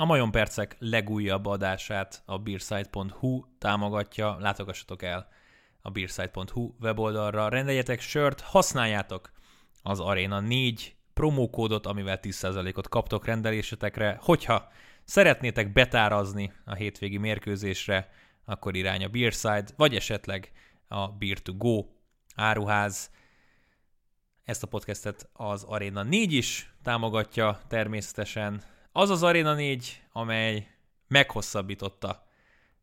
A Majon Percek legújabb adását a beersite.hu támogatja, látogassatok el a beersite.hu weboldalra, rendeljetek sört, használjátok az Arena 4 promókódot, amivel 10%-ot kaptok rendelésetekre. Hogyha szeretnétek betárazni a hétvégi mérkőzésre, akkor irány a Beerside, vagy esetleg a Beer to Go áruház. Ezt a podcastet az Arena 4 is támogatja természetesen. Az az Arena 4, amely meghosszabbította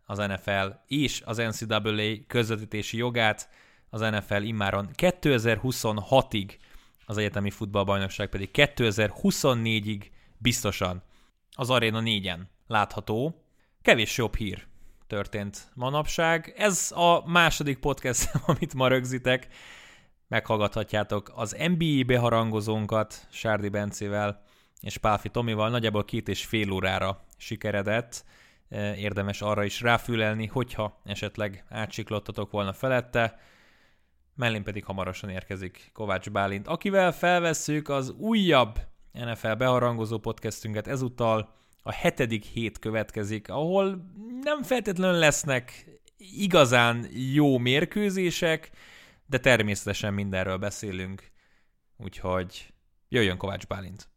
az NFL és az NCAA közvetítési jogát. Az NFL immáron 2026-ig, az egyetemi futballbajnokság pedig 2024-ig biztosan az Arena 4-en látható. Kevés jobb hír történt manapság. Ez a második podcast, amit ma rögzitek. Meghallgathatjátok az NBA beharangozónkat Sárdi Bencével és Pálfi Tomival. Nagyjából két és fél órára sikeredett. Érdemes arra is ráfülelni, hogyha esetleg átsiklottatok volna felette. Mellén pedig hamarosan érkezik Kovács Bálint, akivel felvesszük az újabb NFL beharangozó podcastünket ezúttal a hetedik hét következik, ahol nem feltétlenül lesznek igazán jó mérkőzések, de természetesen mindenről beszélünk. Úgyhogy jöjjön Kovács Bálint!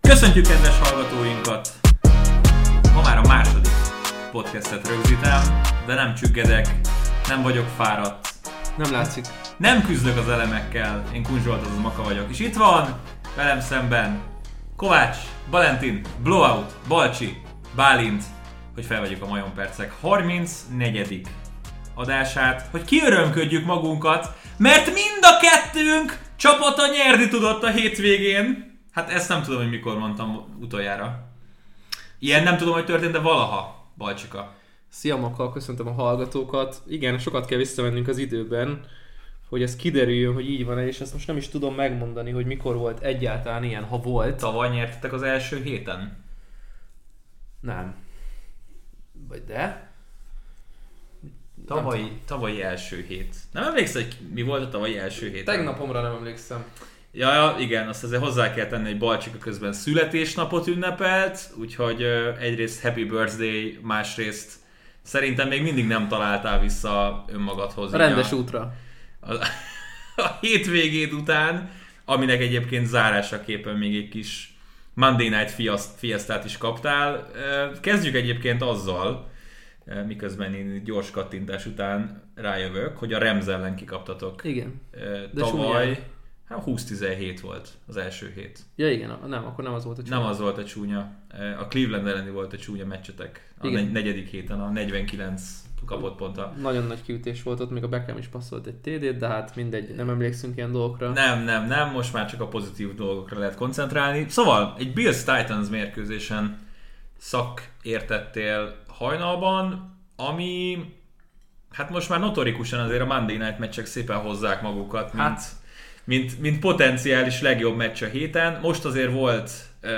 Köszöntjük kedves hallgatóinkat! Ma már a második podcastet rögzítem, de nem csüggedek, nem vagyok fáradt. Nem látszik. Nem küzdök az elemekkel, én Kunzsolt az Maka vagyok. És itt van, velem szemben, Kovács, Valentin, Blowout, Balcsi, Bálint, hogy felvegyük a Majon Percek 34. adását, hogy kiörömködjük magunkat, mert mind a kettőnk csapata nyerni tudott a hétvégén. Hát ezt nem tudom, hogy mikor mondtam utoljára. Ilyen nem tudom, hogy történt, de valaha, Balcsika. Szia Maka, köszöntöm a hallgatókat. Igen, sokat kell visszamennünk az időben, hogy ez kiderüljön, hogy így van-e, és ezt most nem is tudom megmondani, hogy mikor volt egyáltalán ilyen, ha volt. Tavaly nyertetek az első héten? Nem. Vagy de? Tavalyi, tavalyi első hét. Nem emlékszel, hogy mi volt a tavalyi első hét? Tegnapomra nem emlékszem. Ja, ja, igen, azt azért hozzá kell tenni, hogy Balcsika közben születésnapot ünnepelt, úgyhogy egyrészt happy birthday, másrészt szerintem még mindig nem találtál vissza önmagadhoz. A rendes a, útra. A, a hétvégéd után, aminek egyébként zárásaképpen még egy kis Monday Night Fiestát is kaptál. Kezdjük egyébként azzal, miközben én gyors kattintás után rájövök, hogy a Remz ellen kikaptatok. Igen. De Tavaly hát 20-17 volt az első hét. Ja igen, nem, akkor nem az volt a csúnya. Nem az volt a csúnya. A Cleveland elleni volt a csúnya meccsetek. A igen. negyedik héten, a 49 kapott ponta. Nagyon nagy kiütés volt ott, még a Beckham is passzolt egy TD-t, de hát mindegy, nem emlékszünk ilyen dolgokra. Nem, nem, nem, most már csak a pozitív dolgokra lehet koncentrálni. Szóval, egy Bills Titans mérkőzésen szakértettél hajnalban, ami hát most már notorikusan azért a Monday Night meccsek szépen hozzák magukat, mint, hát. mint, mint potenciális legjobb meccs a héten. Most azért volt uh,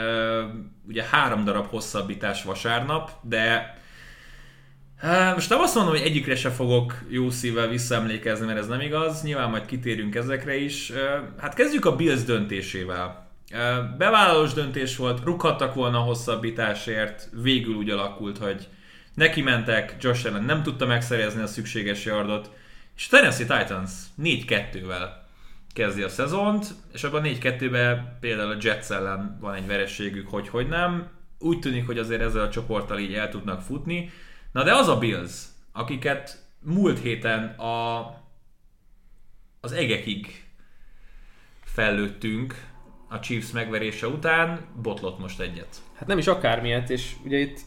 ugye három darab hosszabbítás vasárnap, de most nem azt mondom, hogy egyikre se fogok jó szívvel visszaemlékezni, mert ez nem igaz. Nyilván majd kitérünk ezekre is. Hát kezdjük a Bills döntésével. Bevállalós döntés volt, rukhattak volna a hosszabbításért, végül úgy alakult, hogy neki mentek, Josh Allen nem tudta megszerezni a szükséges yardot, és Tennessee Titans 4-2-vel kezdi a szezont, és abban 4-2-ben például a Jets ellen van egy verességük, hogy hogy nem. Úgy tűnik, hogy azért ezzel a csoporttal így el tudnak futni. Na de az a Bills, akiket múlt héten a, az egekig fellőttünk a Chiefs megverése után, botlott most egyet. Hát nem is akármilyet, és ugye itt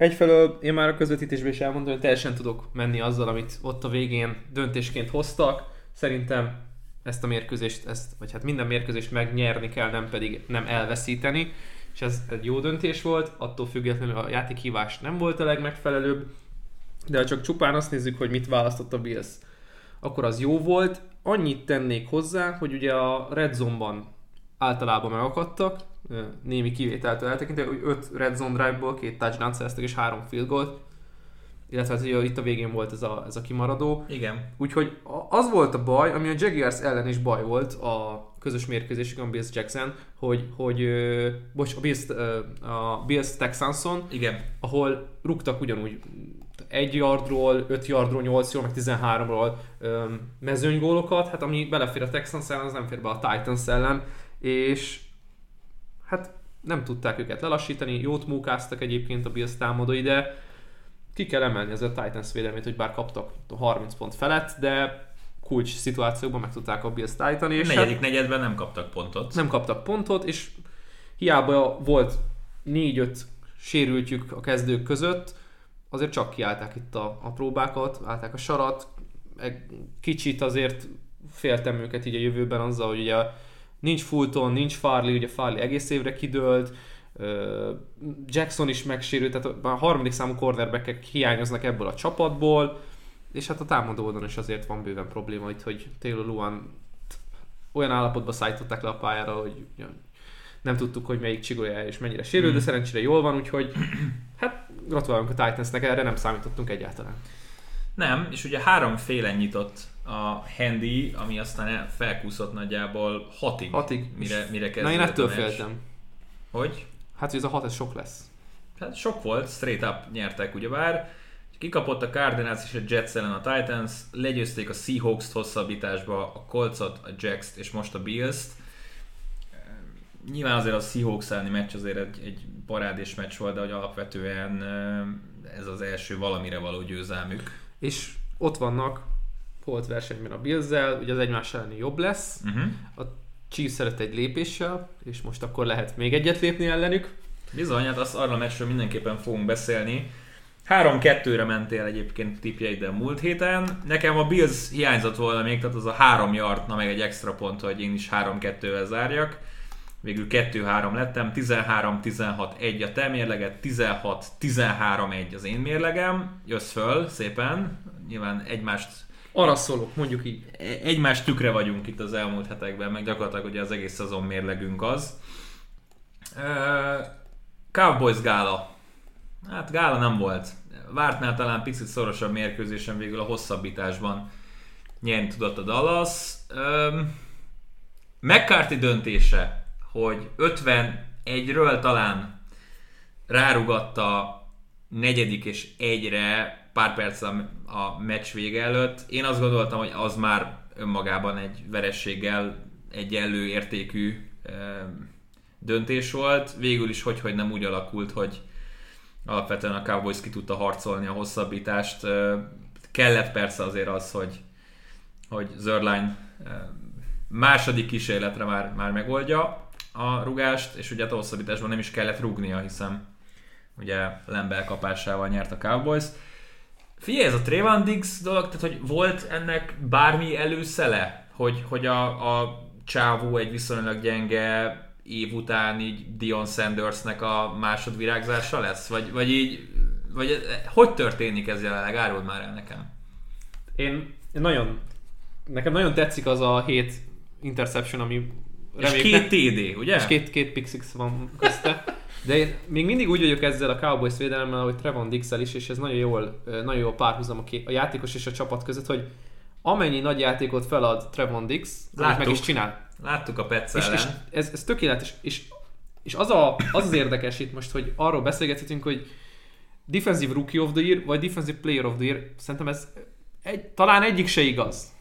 Egyfelől én már a közvetítésben is elmondtam, hogy teljesen tudok menni azzal, amit ott a végén döntésként hoztak. Szerintem ezt a mérkőzést, ezt, vagy hát minden mérkőzést megnyerni kell, nem pedig nem elveszíteni. És ez egy jó döntés volt, attól függetlenül a játékhívás nem volt a legmegfelelőbb, de ha csak csupán azt nézzük, hogy mit választott a Bills, akkor az jó volt. Annyit tennék hozzá, hogy ugye a Red Zone-ban általában megakadtak, némi kivételtől eltekintve, hogy 5 red zone drive-ból két touchdown szereztek és három field goal illetve hát, ugye itt a végén volt ez a, ez a kimaradó. Igen. Úgyhogy az volt a baj, ami a Jaguars ellen is baj volt a közös mérkőzésükön, a Bills Jackson, hogy, hogy ö, bocs, a Bills, ö, a Bills Texanson, Igen. ahol rúgtak ugyanúgy egy yardról, 5 yardról, 8 ról, meg 13-ról öm, mezőnygólokat, hát ami belefér a Texans ellen, az nem fér be a Titans ellen, és hát nem tudták őket lelassítani, jót mókáztak egyébként a Bills támadói, de ki kell emelni az a Titans védelmét, hogy bár kaptak 30 pont felett, de kulcs szituációkban meg tudták a Bills tájtani, és hát Negyedik negyedben nem kaptak pontot. nem kaptak pontot, és hiába volt 4-5 sérültjük a kezdők között, azért csak kiállták itt a, a próbákat, állták a sarat, egy kicsit azért féltem őket így a jövőben azzal, hogy ugye nincs Fulton, nincs Farley, ugye Farley egész évre kidőlt, Jackson is megsérült, tehát a harmadik számú cornerbackek hiányoznak ebből a csapatból, és hát a támadó oldalon is azért van bőven probléma itt, hogy Taylor Luan olyan állapotba szállították le a pályára, hogy nem tudtuk, hogy melyik csigolya és mennyire sérül, de szerencsére jól van, úgyhogy hát gratulálunk a Titansnek, erre nem számítottunk egyáltalán. Nem, és ugye háromféle nyitott a handy, ami aztán felkúszott nagyjából hatig, Hatig. mire, mire Na kezdődött én ettől féltem. Hogy? Hát, hogy ez a hat, ez sok lesz. Hát sok volt, straight up nyertek ugyebár. Kikapott a Cardinals és a Jets ellen a Titans, legyőzték a Seahawks-t hosszabbításba, a Colts-ot, a Jacks-t és most a Bills-t. Nyilván azért a Seahawks elleni meccs azért egy, egy parádés meccs volt, de hogy alapvetően eh, ez az első valamire való győzelmük. És ott vannak volt versenyben a Bills-zel, ugye az egymás elleni jobb lesz, Uh-huh. a Chiefs előtt egy lépéssel, és most akkor lehet még egyet lépni ellenük. Bizony, hát azt arra meccsről mindenképpen fogunk beszélni. 3-2-re mentél egyébként tipjeid a múlt héten. Nekem a Bills hiányzott volna még, tehát az a 3 yard, na meg egy extra pont, hogy én is 3-2-vel zárjak. Végül 2-3 lettem, 13-16-1 a te mérleged, 16-13-1 az én mérlegem. Jössz föl szépen, nyilván egymást Arra szólok, mondjuk így. egymás tükre vagyunk itt az elmúlt hetekben, meg gyakorlatilag ugye az egész szezon mérlegünk az. Cowboys gála. Hát gála nem volt. Vártnál talán picit szorosabb mérkőzésen végül a hosszabbításban nyerni tudott a Dallas. Ö, McCarthy döntése, hogy 51-ről talán rárugatta negyedik és egyre pár perc a, meccs vége előtt. Én azt gondoltam, hogy az már önmagában egy verességgel egyenlő értékű ö, döntés volt. Végül is hogy, hogy nem úgy alakult, hogy alapvetően a Cowboys ki tudta harcolni a hosszabbítást. Kellett persze azért az, hogy, hogy Zörlány második kísérletre már, már megoldja a rugást, és ugye a hosszabbításban nem is kellett rúgnia, hiszen ugye Lembel kapásával nyert a Cowboys. Figyelj, ez a Trayvon Diggs dolog, tehát hogy volt ennek bármi előszele, hogy, hogy a, a csávó egy viszonylag gyenge év után így Dion Sandersnek a másodvirágzása lesz? Vagy, vagy így, vagy hogy történik ez jelenleg? Áruld már el nekem. Én, én nagyon, nekem nagyon tetszik az a hét interception, ami És reméljük két TD, ugye? és két, két pick six van közte. De én még mindig úgy vagyok ezzel a Cowboys védelemmel, hogy Trevon dix is, és ez nagyon jól, nagyon jó párhuzam a, a játékos és a csapat között, hogy amennyi nagy játékot felad Trevon Dix, meg is csinál. Láttuk a Petsz És, és ez, ez tökéletes. És, és az, a, az az érdekes itt most, hogy arról beszélgethetünk, hogy Defensive Rookie of the Year, vagy Defensive Player of the Year, szerintem ez egy, talán egyik se igaz.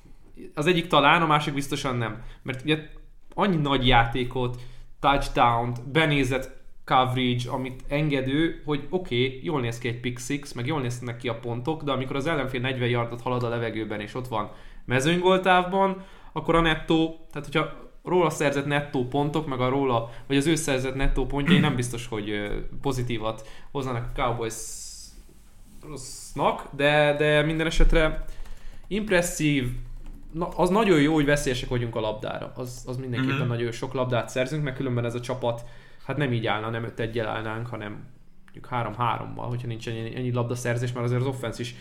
Az egyik talán, a másik biztosan nem. Mert ugye annyi nagy játékot, touchdown-t, benézett coverage, amit engedő, hogy oké, okay, jól néz ki egy pick six, meg jól néznek ki a pontok, de amikor az ellenfél 40 yardot halad a levegőben, és ott van mezőnygoltávban, akkor a nettó, tehát hogyha róla szerzett nettó pontok, meg a róla, vagy az ő szerzett nettó pontjai nem biztos, hogy pozitívat hozzanak a Cowboysnak, de, de minden esetre impresszív, na, az nagyon jó, hogy veszélyesek vagyunk a labdára. Az, az mindenképpen Mhm. mm-hmm. nagyon sok labdát szerzünk, mert különben ez a csapat hát nem így állna, nem 5 1 állnánk, hanem mondjuk 3-3-mal, hogyha nincs ennyi, ennyi labdaszerzés, mert azért az offense is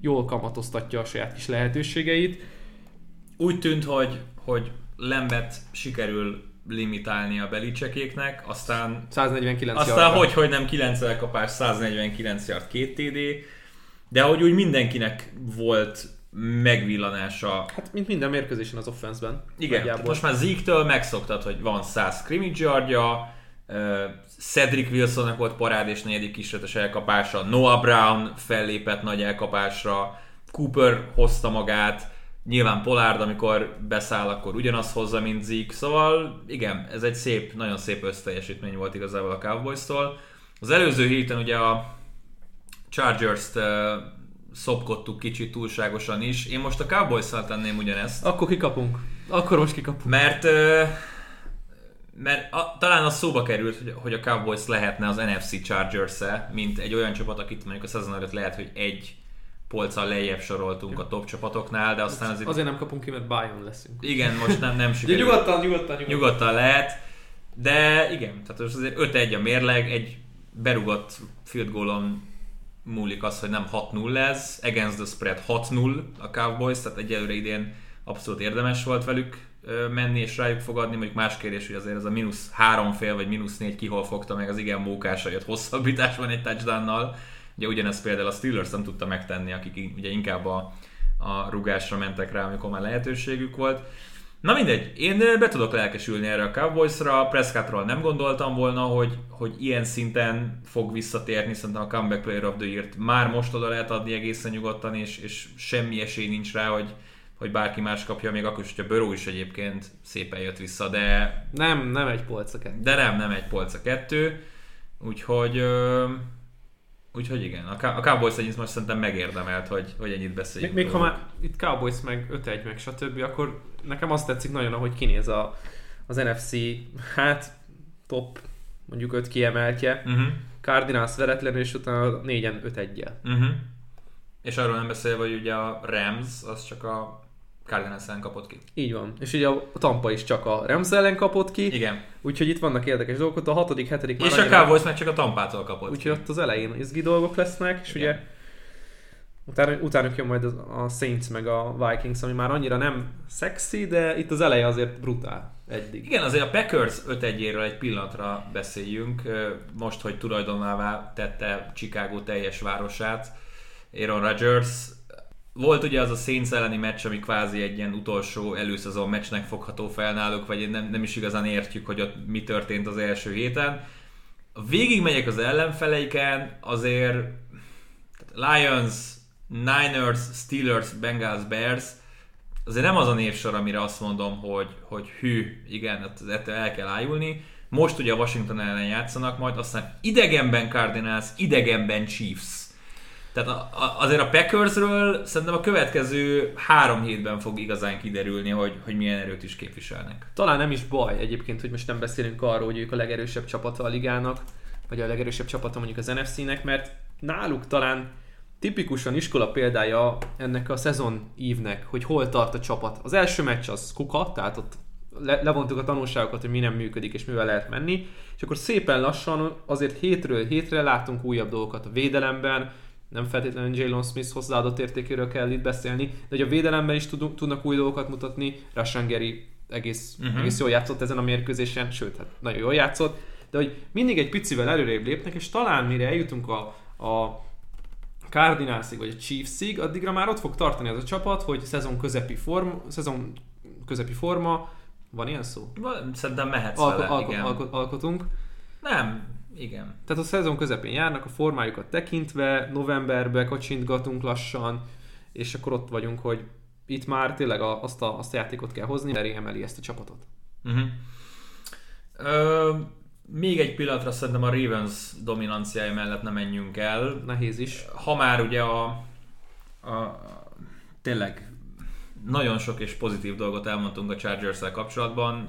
jól kamatoztatja a saját kis lehetőségeit. Úgy tűnt, hogy, hogy Lembet sikerül limitálni a belicsekéknek, aztán 149 Aztán yardra. hogy, hogy nem 9 elkapás, 149 yard, 2 TD. de hogy úgy mindenkinek volt megvillanása. Hát, mint minden mérkőzésen az offenszben. Igen, tehát most már Zeke-től megszoktad, hogy van 100 scrimmage yardja, Cedric Wilsonnak volt parád és negyedik kísérletes elkapása, Noah Brown fellépett nagy elkapásra, Cooper hozta magát, nyilván Pollard, amikor beszáll, akkor ugyanazt hozza, mint Zeke, szóval igen, ez egy szép, nagyon szép összteljesítmény volt igazából a Cowboys-tól. Az előző héten ugye a Chargers-t szopkodtuk kicsit túlságosan is. Én most a Cowboys-szal tenném ugyanezt. Akkor kikapunk. Akkor most kikapunk. Mert, mert a, talán az szóba került, hogy, hogy a Cowboys lehetne az NFC Chargers-e, mint egy olyan csapat, akit mondjuk a szezon előtt lehet, hogy egy polccal lejjebb soroltunk a top csapatoknál, de aztán azért... Azért nem kapunk ki, mert Bayern leszünk. Igen, most nem, nem sikerült. nyugodtan, nyugodtan, nyugodtan. Nyugodtan lehet, de igen, tehát most azért 5-1 a mérleg, egy berugott field goalon múlik az, hogy nem 6-0 ez, against the spread 6-0 a Cowboys, tehát egyelőre idén abszolút érdemes volt velük menni és rájuk fogadni, mondjuk más kérdés, hogy azért ez a mínusz három fél vagy mínusz négy kihol fogta meg az igen mókása, jött hosszabbításban egy touchdownnal. Ugye ugyanez például a Steelers nem tudta megtenni, akik ugye inkább a, a rugásra mentek rá, amikor már lehetőségük volt. Na mindegy, én be tudok lelkesülni erre a Cowboysra, Prescottról nem gondoltam volna, hogy, hogy ilyen szinten fog visszatérni, szerintem a Comeback Player of the Year-t már most oda lehet adni egészen nyugodtan, és, és semmi esély nincs rá, hogy, hogy bárki más kapja, még akkor is, hogyha Böró is egyébként szépen jött vissza, de... Nem, nem egy polca kettő. De nem, nem egy polca kettő, úgyhogy... Úgyhogy igen, a Cowboys együtt most szerintem megérdemelt, hogy, hogy ennyit beszéljünk. Még, még ha már itt Cowboys meg 5-1 meg stb., akkor nekem azt tetszik nagyon, ahogy kinéz a, az NFC, hát top mondjuk 5 kiemeltje. Uh-huh. Cardinals veretlenül, és utána 4-en 5-1-jel. Uh-huh. És arról nem beszélve, hogy ugye a Rams, az csak a Cardinals ellen kapott ki. Így van. És ugye a Tampa is csak a Rams ellen kapott ki. Igen. Úgyhogy itt vannak érdekes dolgok. A hatodik, hetedik És a Cowboys meg csak a Tampától kapott Úgyhogy ott az elején izgi dolgok lesznek, és Igen. ugye utána, utána jön majd a Saints meg a Vikings, ami már annyira nem szexi, de itt az eleje azért brutál eddig. Igen, azért a Packers 5 1 egy pillanatra beszéljünk. Most, hogy tulajdonává tette Chicago teljes városát, Aaron Rodgers, volt ugye az a Saints elleni meccs, ami kvázi egy ilyen utolsó előszezon meccsnek fogható fel náluk, vagy nem, nem is igazán értjük, hogy ott mi történt az első héten. Végig megyek az ellenfeleiken, azért Lions, Niners, Steelers, Bengals, Bears, azért nem az a névsor, amire azt mondom, hogy, hogy hű, igen, hát ettől el kell ájulni. Most ugye a Washington ellen játszanak majd, aztán idegenben Cardinals, idegenben Chiefs tehát a, a, azért a Packersről szerintem a következő három hétben fog igazán kiderülni, hogy, hogy milyen erőt is képviselnek. Talán nem is baj egyébként, hogy most nem beszélünk arról, hogy ők a legerősebb csapata a ligának, vagy a legerősebb csapata mondjuk az NFC-nek, mert náluk talán tipikusan iskola példája ennek a szezon ívnek, hogy hol tart a csapat. Az első meccs az kuka, tehát ott le, levontuk a tanulságokat, hogy mi nem működik és mivel lehet menni, és akkor szépen lassan azért hétről hétre látunk újabb dolgokat a védelemben, nem feltétlenül Jalen Smith hozzáadott értékéről kell itt beszélni, de hogy a védelemben is tudunk, tudnak új dolgokat mutatni, Rashan Gary egész, uh-huh. egész jól játszott ezen a mérkőzésen, sőt, hát nagyon jól játszott, de hogy mindig egy picivel előrébb lépnek, és talán mire eljutunk a, a Cardinalsig vagy a Chiefsig, addigra már ott fog tartani az a csapat, hogy szezon közepi forma, szezon közepi forma, van ilyen szó? Szerintem mehetsz Alko- vele, alko- igen. Alko- alkotunk. Nem, igen. Tehát a szezon közepén járnak, a formájukat tekintve, novemberbe kacsintgatunk lassan, és akkor ott vagyunk, hogy itt már tényleg azt a, azt a játékot kell hozni, mert emeli ezt a csapatot. Uh-huh. Ö, még egy pillanatra szerintem a Ravens dominanciája mellett nem menjünk el. Nehéz is. Ha már ugye a, a, tényleg nagyon sok és pozitív dolgot elmondtunk a chargers kapcsolatban,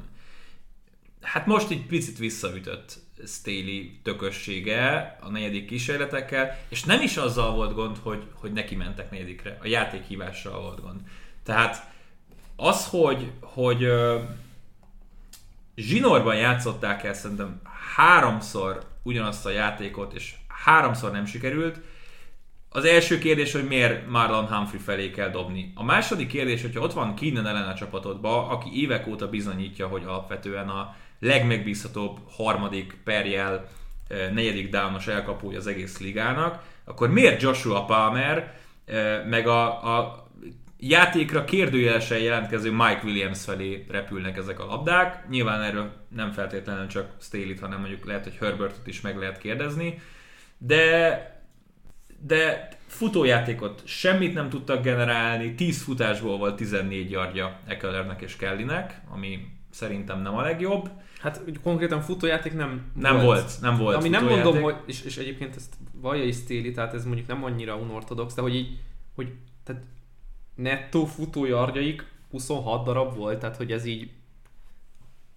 hát most egy picit visszaütött Staley tökössége a negyedik kísérletekkel, és nem is azzal volt gond, hogy, hogy neki mentek negyedikre, a játékhívással volt gond. Tehát az, hogy, hogy uh, zsinórban játszották el szerintem háromszor ugyanazt a játékot, és háromszor nem sikerült, az első kérdés, hogy miért Marlon Humphrey felé kell dobni. A második kérdés, hogyha ott van Keenan ellen a csapatodba, aki évek óta bizonyítja, hogy alapvetően a legmegbízhatóbb harmadik perjel negyedik downos elkapója az egész ligának, akkor miért Joshua Palmer, meg a, a játékra kérdőjelesen jelentkező Mike Williams felé repülnek ezek a labdák. Nyilván erről nem feltétlenül csak Staley-t, hanem mondjuk lehet, hogy Herbertot is meg lehet kérdezni. De, de futójátékot semmit nem tudtak generálni, 10 futásból volt 14 yardja Ecklernek és Kellynek, ami szerintem nem a legjobb. Hát konkrétan futójáték nem, nem volt. volt. Nem volt Ami nem mondom, hogy, és, és egyébként ezt vallja is Stéli, tehát ez mondjuk nem annyira unortodox, de hogy így, hogy tehát nettó futójargyaik 26 darab volt, tehát hogy ez így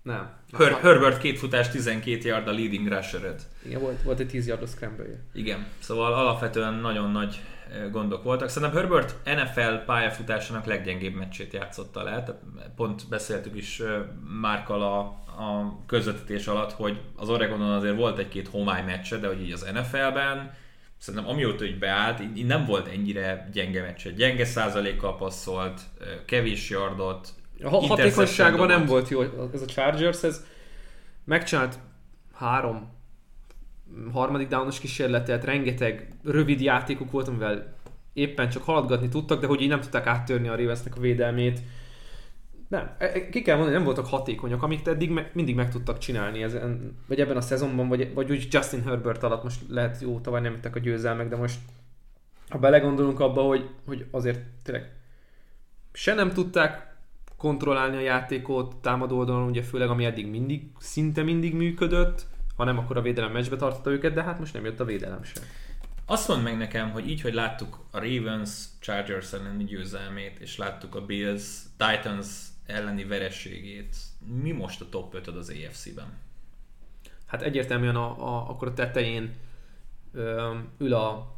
nem. Her- Herbert két futás, 12 yard a leading rusher Igen, volt, volt egy 10 yardos scramble Igen, szóval alapvetően nagyon nagy gondok voltak. Szerintem Herbert NFL pályafutásának leggyengébb meccsét játszotta le. Tehát pont beszéltük is Márkal a, a közvetítés alatt, hogy az Oregonon azért volt egy-két homály meccse, de hogy így az NFL-ben szerintem amióta így beállt, így nem volt ennyire gyenge meccse. Gyenge százalékkal passzolt, kevés yardot, a hatékonyságban nem volt jó. Ez a Chargers, ez megcsinált három harmadik downos kísérletet, rengeteg rövid játékuk volt, amivel éppen csak haladgatni tudtak, de hogy így nem tudták áttörni a Ravensnek a védelmét. Nem, e, e, ki kell mondani, nem voltak hatékonyak, amit eddig me, mindig meg tudtak csinálni, ezen, vagy ebben a szezonban, vagy, vagy úgy Justin Herbert alatt, most lehet jó, tavaly nem jöttek a győzelmek, de most ha belegondolunk abba, hogy, hogy azért tényleg se nem tudták kontrollálni a játékot támadó oldalon, ugye főleg ami eddig mindig, szinte mindig működött, ha nem, akkor a védelem meccsbe tartotta őket, de hát most nem jött a védelem sem. Azt mondd meg nekem, hogy így, hogy láttuk a Ravens Chargers elleni győzelmét, és láttuk a Bills Titans elleni verességét, mi most a top 5 az AFC-ben? Hát egyértelműen a, a, akkor a tetején ö, ül a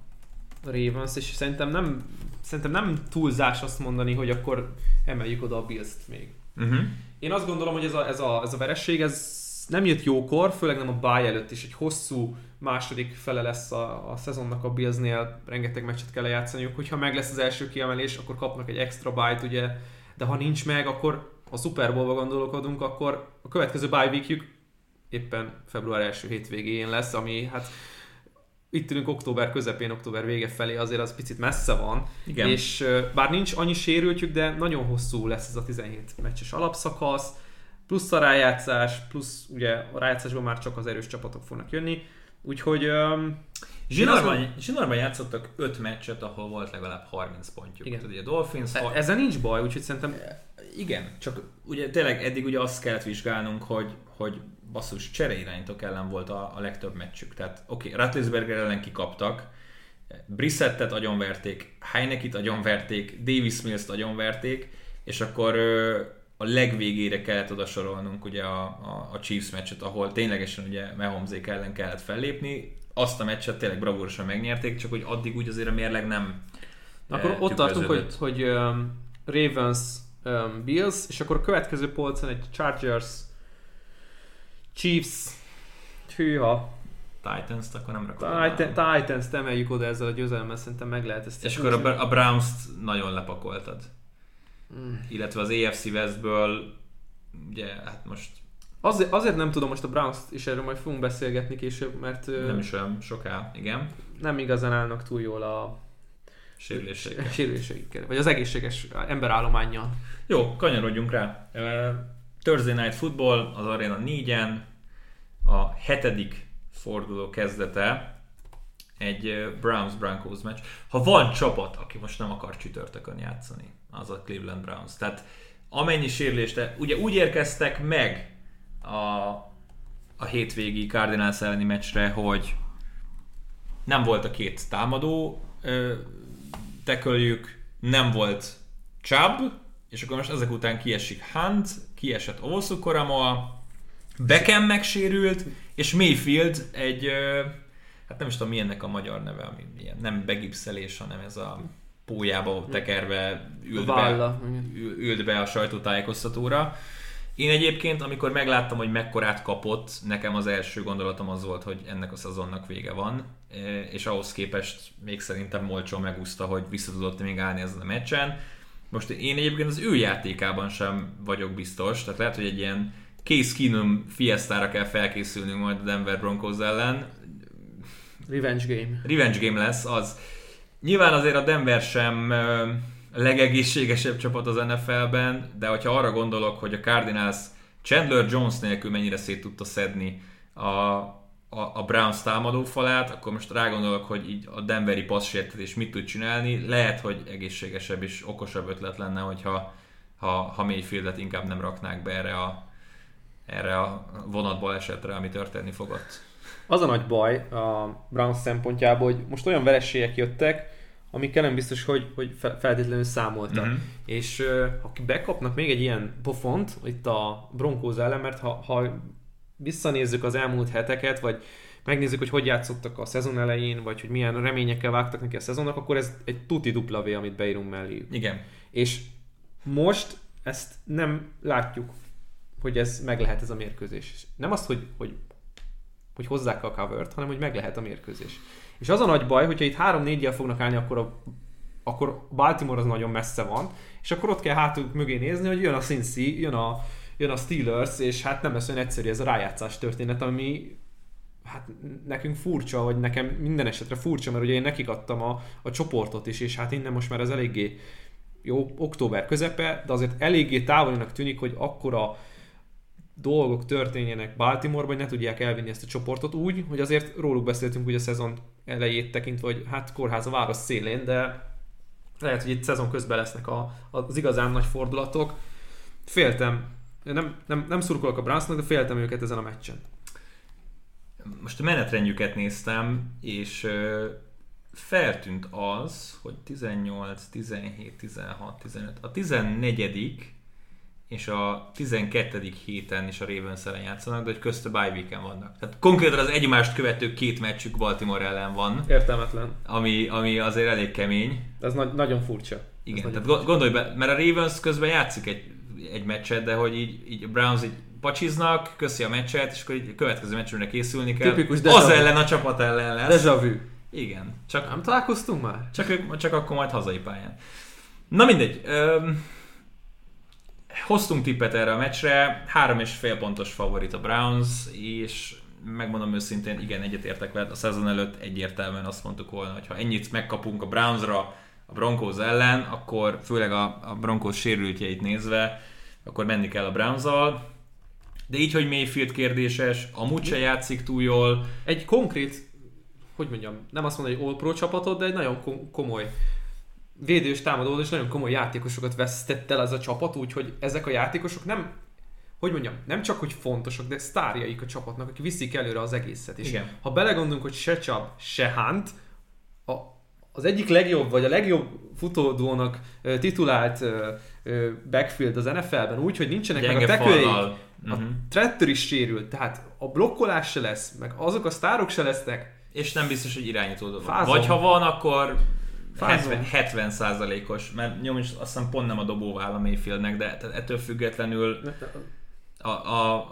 Ravens, és szerintem nem, szerintem nem túlzás azt mondani, hogy akkor emeljük oda a Bills-t még. Uh-huh. Én azt gondolom, hogy ez a, ez a, ez a veresség, ez nem jött jókor, főleg nem a báj előtt is, egy hosszú második fele lesz a, a szezonnak a Billsnél, rengeteg meccset kell lejátszaniuk, hogyha meg lesz az első kiemelés, akkor kapnak egy extra bájt, ugye, de ha nincs meg, akkor a Super Bowl-ba gondolkodunk, akkor a következő bye weekjük éppen február első hétvégén lesz, ami hát itt ülünk október közepén, október vége felé, azért az picit messze van. Igen. És bár nincs annyi sérültjük, de nagyon hosszú lesz ez a 17 meccses alapszakasz, plusz a rájátszás, plusz ugye a rájátszásban már csak az erős csapatok fognak jönni. Úgyhogy... Um, Zsinórban, Zsinórban játszottak 5 meccset, ahol volt legalább 30 pontjuk. Igen. Ugye Dolphins... E- har- ezzel nincs baj, úgyhogy szerintem... Igen, csak ugye tényleg eddig ugye azt kellett vizsgálnunk, hogy, hogy basszus csereirányítók ellen volt a, a legtöbb meccsük. Tehát oké, okay, Ratlisberger ellen kikaptak, Brissettet agyonverték, Heinekit agyonverték, Davis Mills-t agyonverték, és akkor a legvégére kellett oda sorolnunk ugye a, a, a Chiefs meccset, ahol ténylegesen ugye Mahomzék ellen kellett fellépni. Azt a meccset tényleg bravúrosan megnyerték, csak hogy addig úgy azért a mérleg nem Na, akkor ott tartunk, hogy, hogy um, Ravens um, Bills, és akkor a következő polcon egy Chargers Chiefs hűha Titans-t, akkor nem rakod. Titan, Titans-t emeljük oda ezzel a győzelemmel, szerintem meg lehet ezt. És akkor a, a Browns-t nagyon lepakoltad. Mm. Illetve az AFC Westből, ugye, hát most... Azért, azért nem tudom most a browns és erről majd fogunk beszélgetni később, mert... Nem is olyan soká, igen. Nem igazán állnak túl jól a sérüléseikkel. sérüléseikkel, vagy az egészséges emberállományjal. Jó, kanyarodjunk rá. Thursday Night Football az Arena 4-en, a hetedik forduló kezdete, egy Browns-Broncos meccs. Ha van csapat, aki most nem akar csütörtökön játszani, az a Cleveland Browns. Tehát amennyi sérülést, ugye úgy érkeztek meg a, a hétvégi Cardinals elleni meccsre, hogy nem volt a két támadó ö, nem volt Chubb, és akkor most ezek után kiesik Hunt, kiesett Osu Koramoa, Beckham megsérült, és Mayfield egy, ö, hát nem is tudom milyennek a magyar neve, ami ilyen, nem begipszelés, hanem ez a pójába tekerve ült be, ült be a sajtótájékoztatóra. Én egyébként, amikor megláttam, hogy mekkorát kapott, nekem az első gondolatom az volt, hogy ennek a szezonnak vége van, e, és ahhoz képest még szerintem Molcsó megúszta, hogy vissza tudott még állni ezen a meccsen. Most én egyébként az ő játékában sem vagyok biztos, tehát lehet, hogy egy ilyen Case Keenum fiesztára kell felkészülnünk majd a Denver Broncos ellen. Revenge game. Revenge game lesz az. Nyilván azért a Denver sem legegészségesebb csapat az NFL-ben, de hogyha arra gondolok, hogy a Cardinals Chandler Jones nélkül mennyire szét tudta szedni a, a, a Browns falát, akkor most rágondolok, hogy így a Denveri passzsértetés mit tud csinálni. Lehet, hogy egészségesebb és okosabb ötlet lenne, hogyha ha, ha Mayfieldet inkább nem raknák be erre a, erre a vonatból esetre, ami történni fogott. Az a nagy baj a Browns szempontjából, hogy most olyan vereségek jöttek, amikkel nem biztos, hogy, hogy feltétlenül számoltak. Uh-huh. És ha bekapnak még egy ilyen pofont itt a Broncos ellen, mert ha, ha visszanézzük az elmúlt heteket, vagy megnézzük, hogy hogy játszottak a szezon elején, vagy hogy milyen reményekkel vágtak neki a szezonnak, akkor ez egy tuti dupla V, amit beírunk mellé. Igen. És most ezt nem látjuk, hogy ez meg lehet ez a mérkőzés. Nem azt, hogy, hogy, hogy hozzák a covert, hanem hogy meg lehet a mérkőzés. És az a nagy baj, hogyha itt 3-4-jel fognak állni, akkor, a, akkor Baltimore az nagyon messze van, és akkor ott kell hátul mögé nézni, hogy jön a Cincy, jön a, jön a Steelers, és hát nem lesz olyan egyszerű ez a rájátszás történet, ami hát nekünk furcsa, vagy nekem minden esetre furcsa, mert ugye én nekik adtam a, a csoportot is, és hát innen most már ez eléggé jó, október közepe, de azért eléggé távolinak tűnik, hogy akkora dolgok történjenek Baltimore-ban, hogy ne tudják elvinni ezt a csoportot úgy, hogy azért róluk beszéltünk ugye a szezon elejét tekintve, hogy hát kórház a város szélén, de lehet, hogy itt szezon közben lesznek a, az igazán nagy fordulatok. Féltem, nem, nem, nem szurkolok a Brownsnak, de féltem őket ezen a meccsen. Most a menetrendjüket néztem, és feltűnt az, hogy 18, 17, 16, 15, a 14 és a 12. héten is a ravens ellen játszanak, de hogy közte bye weekend vannak. Tehát konkrétan az egymást követő két meccsük Baltimore ellen van. Értelmetlen. Ami, ami azért elég kemény. Ez na- nagyon furcsa. Igen, Ez tehát furcsa. gondolj be, mert a Ravens közben játszik egy, egy meccset, de hogy így, így a Browns így pacsiznak, köszi a meccset, és akkor így a következő meccsre készülni kell. Tipikus Az ellen a csapat ellen lesz. Deja vu. Igen. Csak, nem találkoztunk már? Csak, ők, csak akkor majd hazai pályán. Na mindegy. Öm, hoztunk tippet erre a meccsre, három és fél pontos favorit a Browns, és megmondom őszintén, igen, egyetértek veled, a szezon előtt egyértelműen azt mondtuk volna, hogy ha ennyit megkapunk a Brownsra, a Broncos ellen, akkor főleg a, a Broncos sérültjeit nézve, akkor menni kell a browns. De így, hogy Mayfield kérdéses, amúgy se játszik túl jól. Egy konkrét hogy mondjam, nem azt mondom, hogy all-pro csapatot, de egy nagyon komoly védős támadó, és nagyon komoly játékosokat vesztett el ez a csapat, úgyhogy ezek a játékosok nem, hogy mondjam, nem csak hogy fontosak, de sztárjaik a csapatnak, akik viszik előre az egészet. És Igen. ha belegondolunk, hogy se Csab, se Hunt, a, az egyik legjobb, vagy a legjobb futódónak titulált backfield az NFL-ben úgy, hogy nincsenek Gyenge meg a tekőjeik. A uh-huh. Tretter is sérült, tehát a blokkolás se lesz, meg azok a sztárok se lesznek, és nem biztos, hogy irányító. Vagy ha van, akkor 70, 70 százalékos, mert nyom is azt hiszem pont nem a dobóvál a Mayfieldnek, de ettől függetlenül a, a,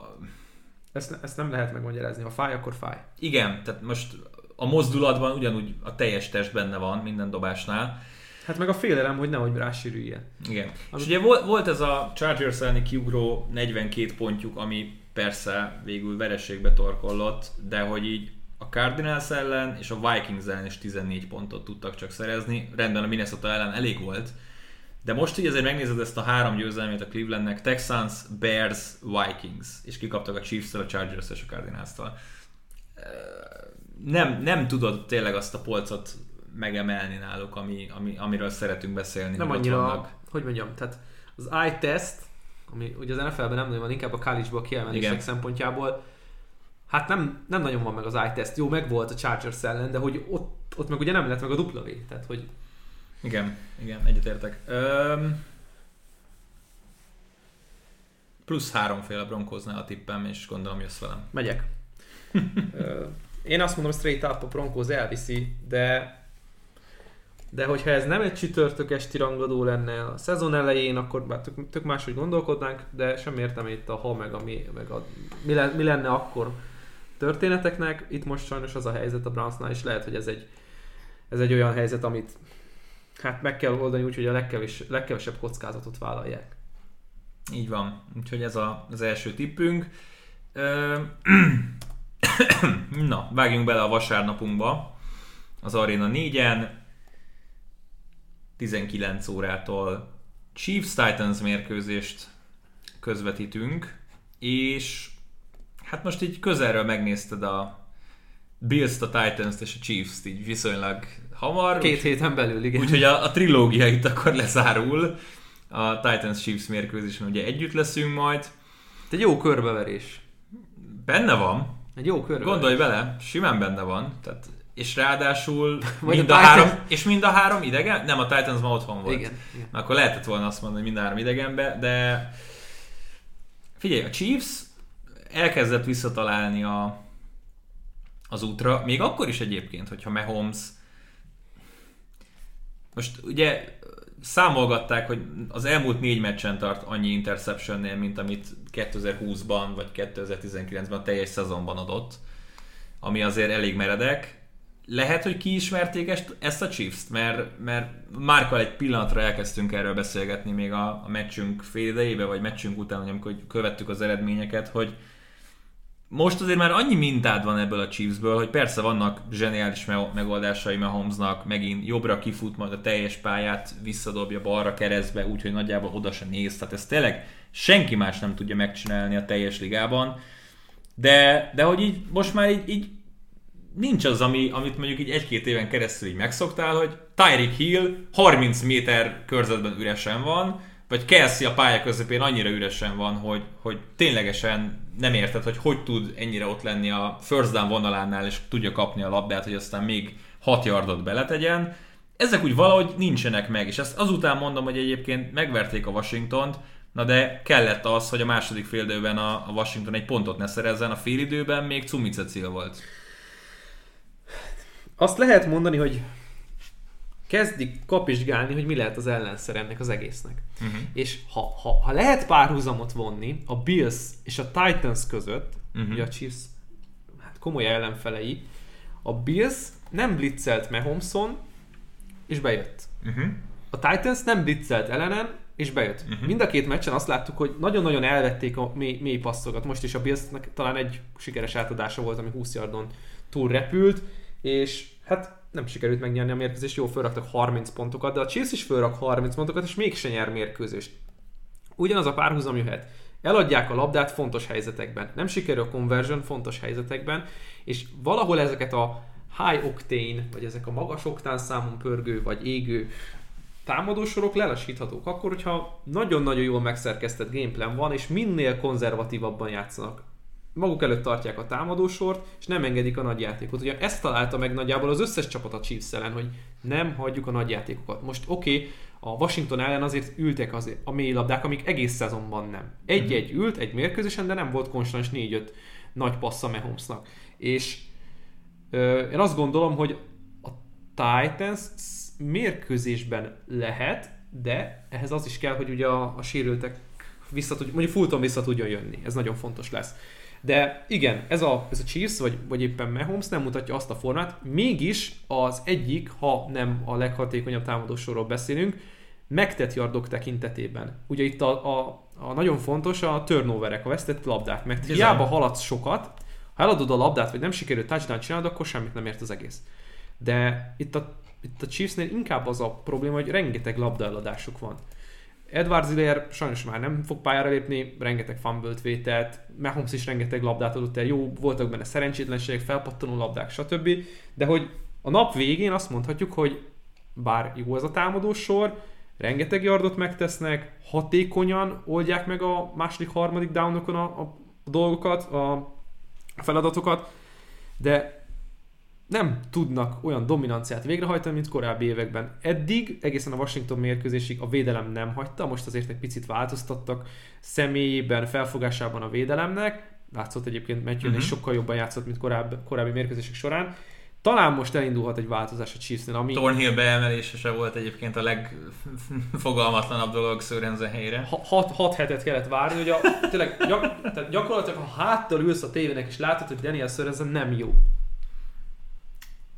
ezt, ezt nem lehet megmagyarázni. Ha fáj, akkor fáj. Igen, tehát most a mozdulatban ugyanúgy a teljes test benne van minden dobásnál. Hát meg a félelem, hogy nehogy rásérüljen. Igen. Ami... És ugye volt, volt ez a Chargers elleni kiugró 42 pontjuk, ami persze végül vereségbe torkollott, de hogy így Cardinals ellen és a Vikings ellen is 14 pontot tudtak csak szerezni. Rendben a Minnesota ellen elég volt. De most így azért megnézed ezt a három győzelmét a Clevelandnek, Texans, Bears, Vikings, és kikaptak a Chiefs-től, a Chargers és a Cardinals-tól. Nem, nem tudod tényleg azt a polcot megemelni náluk, ami, ami, amiről szeretünk beszélni. Nem annyira, vannak. hogy mondjam, tehát az eye test, ami ugye az NFL-ben nem nagyon van, inkább a college-ból kiemelések szempontjából, hát nem, nem nagyon van meg az eye-test. Jó, meg volt a Chargers ellen, de hogy ott, ott meg ugye nem lett meg a dupla V. Tehát, hogy... Igen, igen, egyetértek. Öm... Plusz háromféle Broncosnál a tippem, és gondolom jössz velem. Megyek. Én azt mondom, straight up a Broncos elviszi, de de hogyha ez nem egy csütörtök esti rangadó lenne a szezon elején, akkor már tök, tök máshogy gondolkodnánk, de sem értem itt a ha meg a mi, meg a mi, le, mi lenne akkor történeteknek. Itt most sajnos az a helyzet a Brownsnál, és lehet, hogy ez egy, ez egy olyan helyzet, amit hát meg kell oldani úgy, hogy a legkevés, legkevesebb kockázatot vállalják. Így van. Úgyhogy ez a, az első tippünk. Na, vágjunk bele a vasárnapunkba. Az Arena 4-en 19 órától Chiefs-Titans mérkőzést közvetítünk, és hát most így közelről megnézted a Bills-t, a Titans-t és a Chiefs-t így viszonylag hamar. Két héten belül, igen. Úgyhogy a, a trilógia itt akkor lezárul. A Titans-Chiefs mérkőzésen ugye együtt leszünk majd. Egy jó körbeverés. Benne van. Egy jó körbeverés. Gondolj bele, simán benne van. Tehát, és ráadásul Vagy mind a a, három, és mind a három idegen? Nem, a Titans ma otthon volt. Igen, igen. Na, akkor lehetett volna azt mondani, hogy mind a három idegenbe, de figyelj, a Chiefs elkezdett visszatalálni a, az útra, még akkor is egyébként, hogyha Mahomes most ugye számolgatták, hogy az elmúlt négy meccsen tart annyi interceptionnél, mint amit 2020-ban vagy 2019-ben a teljes szezonban adott, ami azért elég meredek. Lehet, hogy kiismerték ezt, ezt a Chiefs-t, mert, mert Márkal egy pillanatra elkezdtünk erről beszélgetni még a, a meccsünk fél idejébe, vagy meccsünk után, amikor követtük az eredményeket, hogy most azért már annyi mintád van ebből a Chiefsből, hogy persze vannak zseniális me- megoldásai Mahomesnak, megint jobbra kifut, majd a teljes pályát visszadobja balra keresztbe, úgyhogy nagyjából oda se néz. Tehát ezt tényleg senki más nem tudja megcsinálni a teljes ligában. De, de hogy így most már így, így nincs az, ami, amit mondjuk így egy-két éven keresztül így megszoktál, hogy Tyreek Hill 30 méter körzetben üresen van, vagy Kelsey a pálya közepén annyira üresen van, hogy, hogy ténylegesen nem érted, hogy hogy tud ennyire ott lenni a first down vonalánál, és tudja kapni a labdát, hogy aztán még 6 yardot beletegyen. Ezek úgy valahogy nincsenek meg, és ezt azután mondom, hogy egyébként megverték a Washingtont, na de kellett az, hogy a második félidőben a, Washington egy pontot ne szerezzen, a félidőben még Cumicecil volt. Azt lehet mondani, hogy kezdik kapizsgálni, hogy mi lehet az ellenszer ennek az egésznek. Uh-huh. És ha, ha, ha lehet párhuzamot vonni a Bills és a Titans között, uh-huh. ugye a Chiefs hát komoly ellenfelei, a Bills nem blitzelt Mahomeson, és bejött. Uh-huh. A Titans nem blitzelt ellenen, és bejött. Uh-huh. Mind a két meccsen azt láttuk, hogy nagyon-nagyon elvették a mély, mély passzokat. Most is a Billsnek talán egy sikeres átadása volt, ami 20 yardon túl repült, és hát nem sikerült megnyerni a mérkőzést, jó, felraktak 30 pontokat, de a Chiefs is felrak 30 pontokat, és mégse nyer mérkőzést. Ugyanaz a párhuzam jöhet. Eladják a labdát fontos helyzetekben. Nem sikerül a conversion fontos helyzetekben, és valahol ezeket a high octane, vagy ezek a magas oktán számon pörgő, vagy égő támadósorok lelassíthatók akkor, hogyha nagyon-nagyon jól megszerkesztett gameplan van, és minél konzervatívabban játszanak. Maguk előtt tartják a támadósort, és nem engedik a nagyjátékot. Ugye ezt találta meg nagyjából az összes csapat a Chiefs ellen, hogy nem hagyjuk a nagyjátékokat. Most oké, okay, a Washington ellen azért ültek az, a mély labdák, amik egész szezonban nem. Egy-egy ült, egy mérkőzésen, de nem volt konstans 4-5 nagy passza Mahomesnak. És ö, én azt gondolom, hogy a Titans mérkőzésben lehet, de ehhez az is kell, hogy ugye a, a sérültek vissza tud, mondjuk Fulton vissza tudjon jönni. Ez nagyon fontos lesz. De igen, ez a, ez a Chiefs, vagy, vagy éppen Mahomes nem mutatja azt a formát, mégis az egyik, ha nem a leghatékonyabb támadósorról beszélünk, megtett yardok tekintetében. Ugye itt a, a, a nagyon fontos a turnoverek, a vesztett labdák, mert Bizony. hiába haladsz sokat, ha eladod a labdát, vagy nem sikerült touchdown csinálod, akkor semmit nem ért az egész. De itt a, itt a Chiefsnél inkább az a probléma, hogy rengeteg labdaeladásuk van. Edward Ziller sajnos már nem fog pályára lépni, rengeteg fumble vételt, Mahomes is rengeteg labdát adott el, jó, voltak benne szerencsétlenségek, felpattanó labdák, stb. De hogy a nap végén azt mondhatjuk, hogy bár jó ez a támadós sor, rengeteg yardot megtesznek, hatékonyan oldják meg a második, harmadik downokon a, a dolgokat, a feladatokat, de nem tudnak olyan dominanciát végrehajtani, mint korábbi években. Eddig, egészen a Washington mérkőzésig a védelem nem hagyta, most azért egy picit változtattak személyében, felfogásában a védelemnek. Látszott egyébként Matthew uh-huh. sokkal jobban játszott, mint korábbi, korábbi mérkőzések során. Talán most elindulhat egy változás a Chiefsnél, ami... Thornhill beemelése se volt egyébként a legfogalmatlanabb dolog Sörensen helyre. 6 hetet kellett várni, hogy a, tényleg gyak, tehát gyakorlatilag ha háttal ülsz a tévének és látod, hogy Daniel Sörensen nem jó.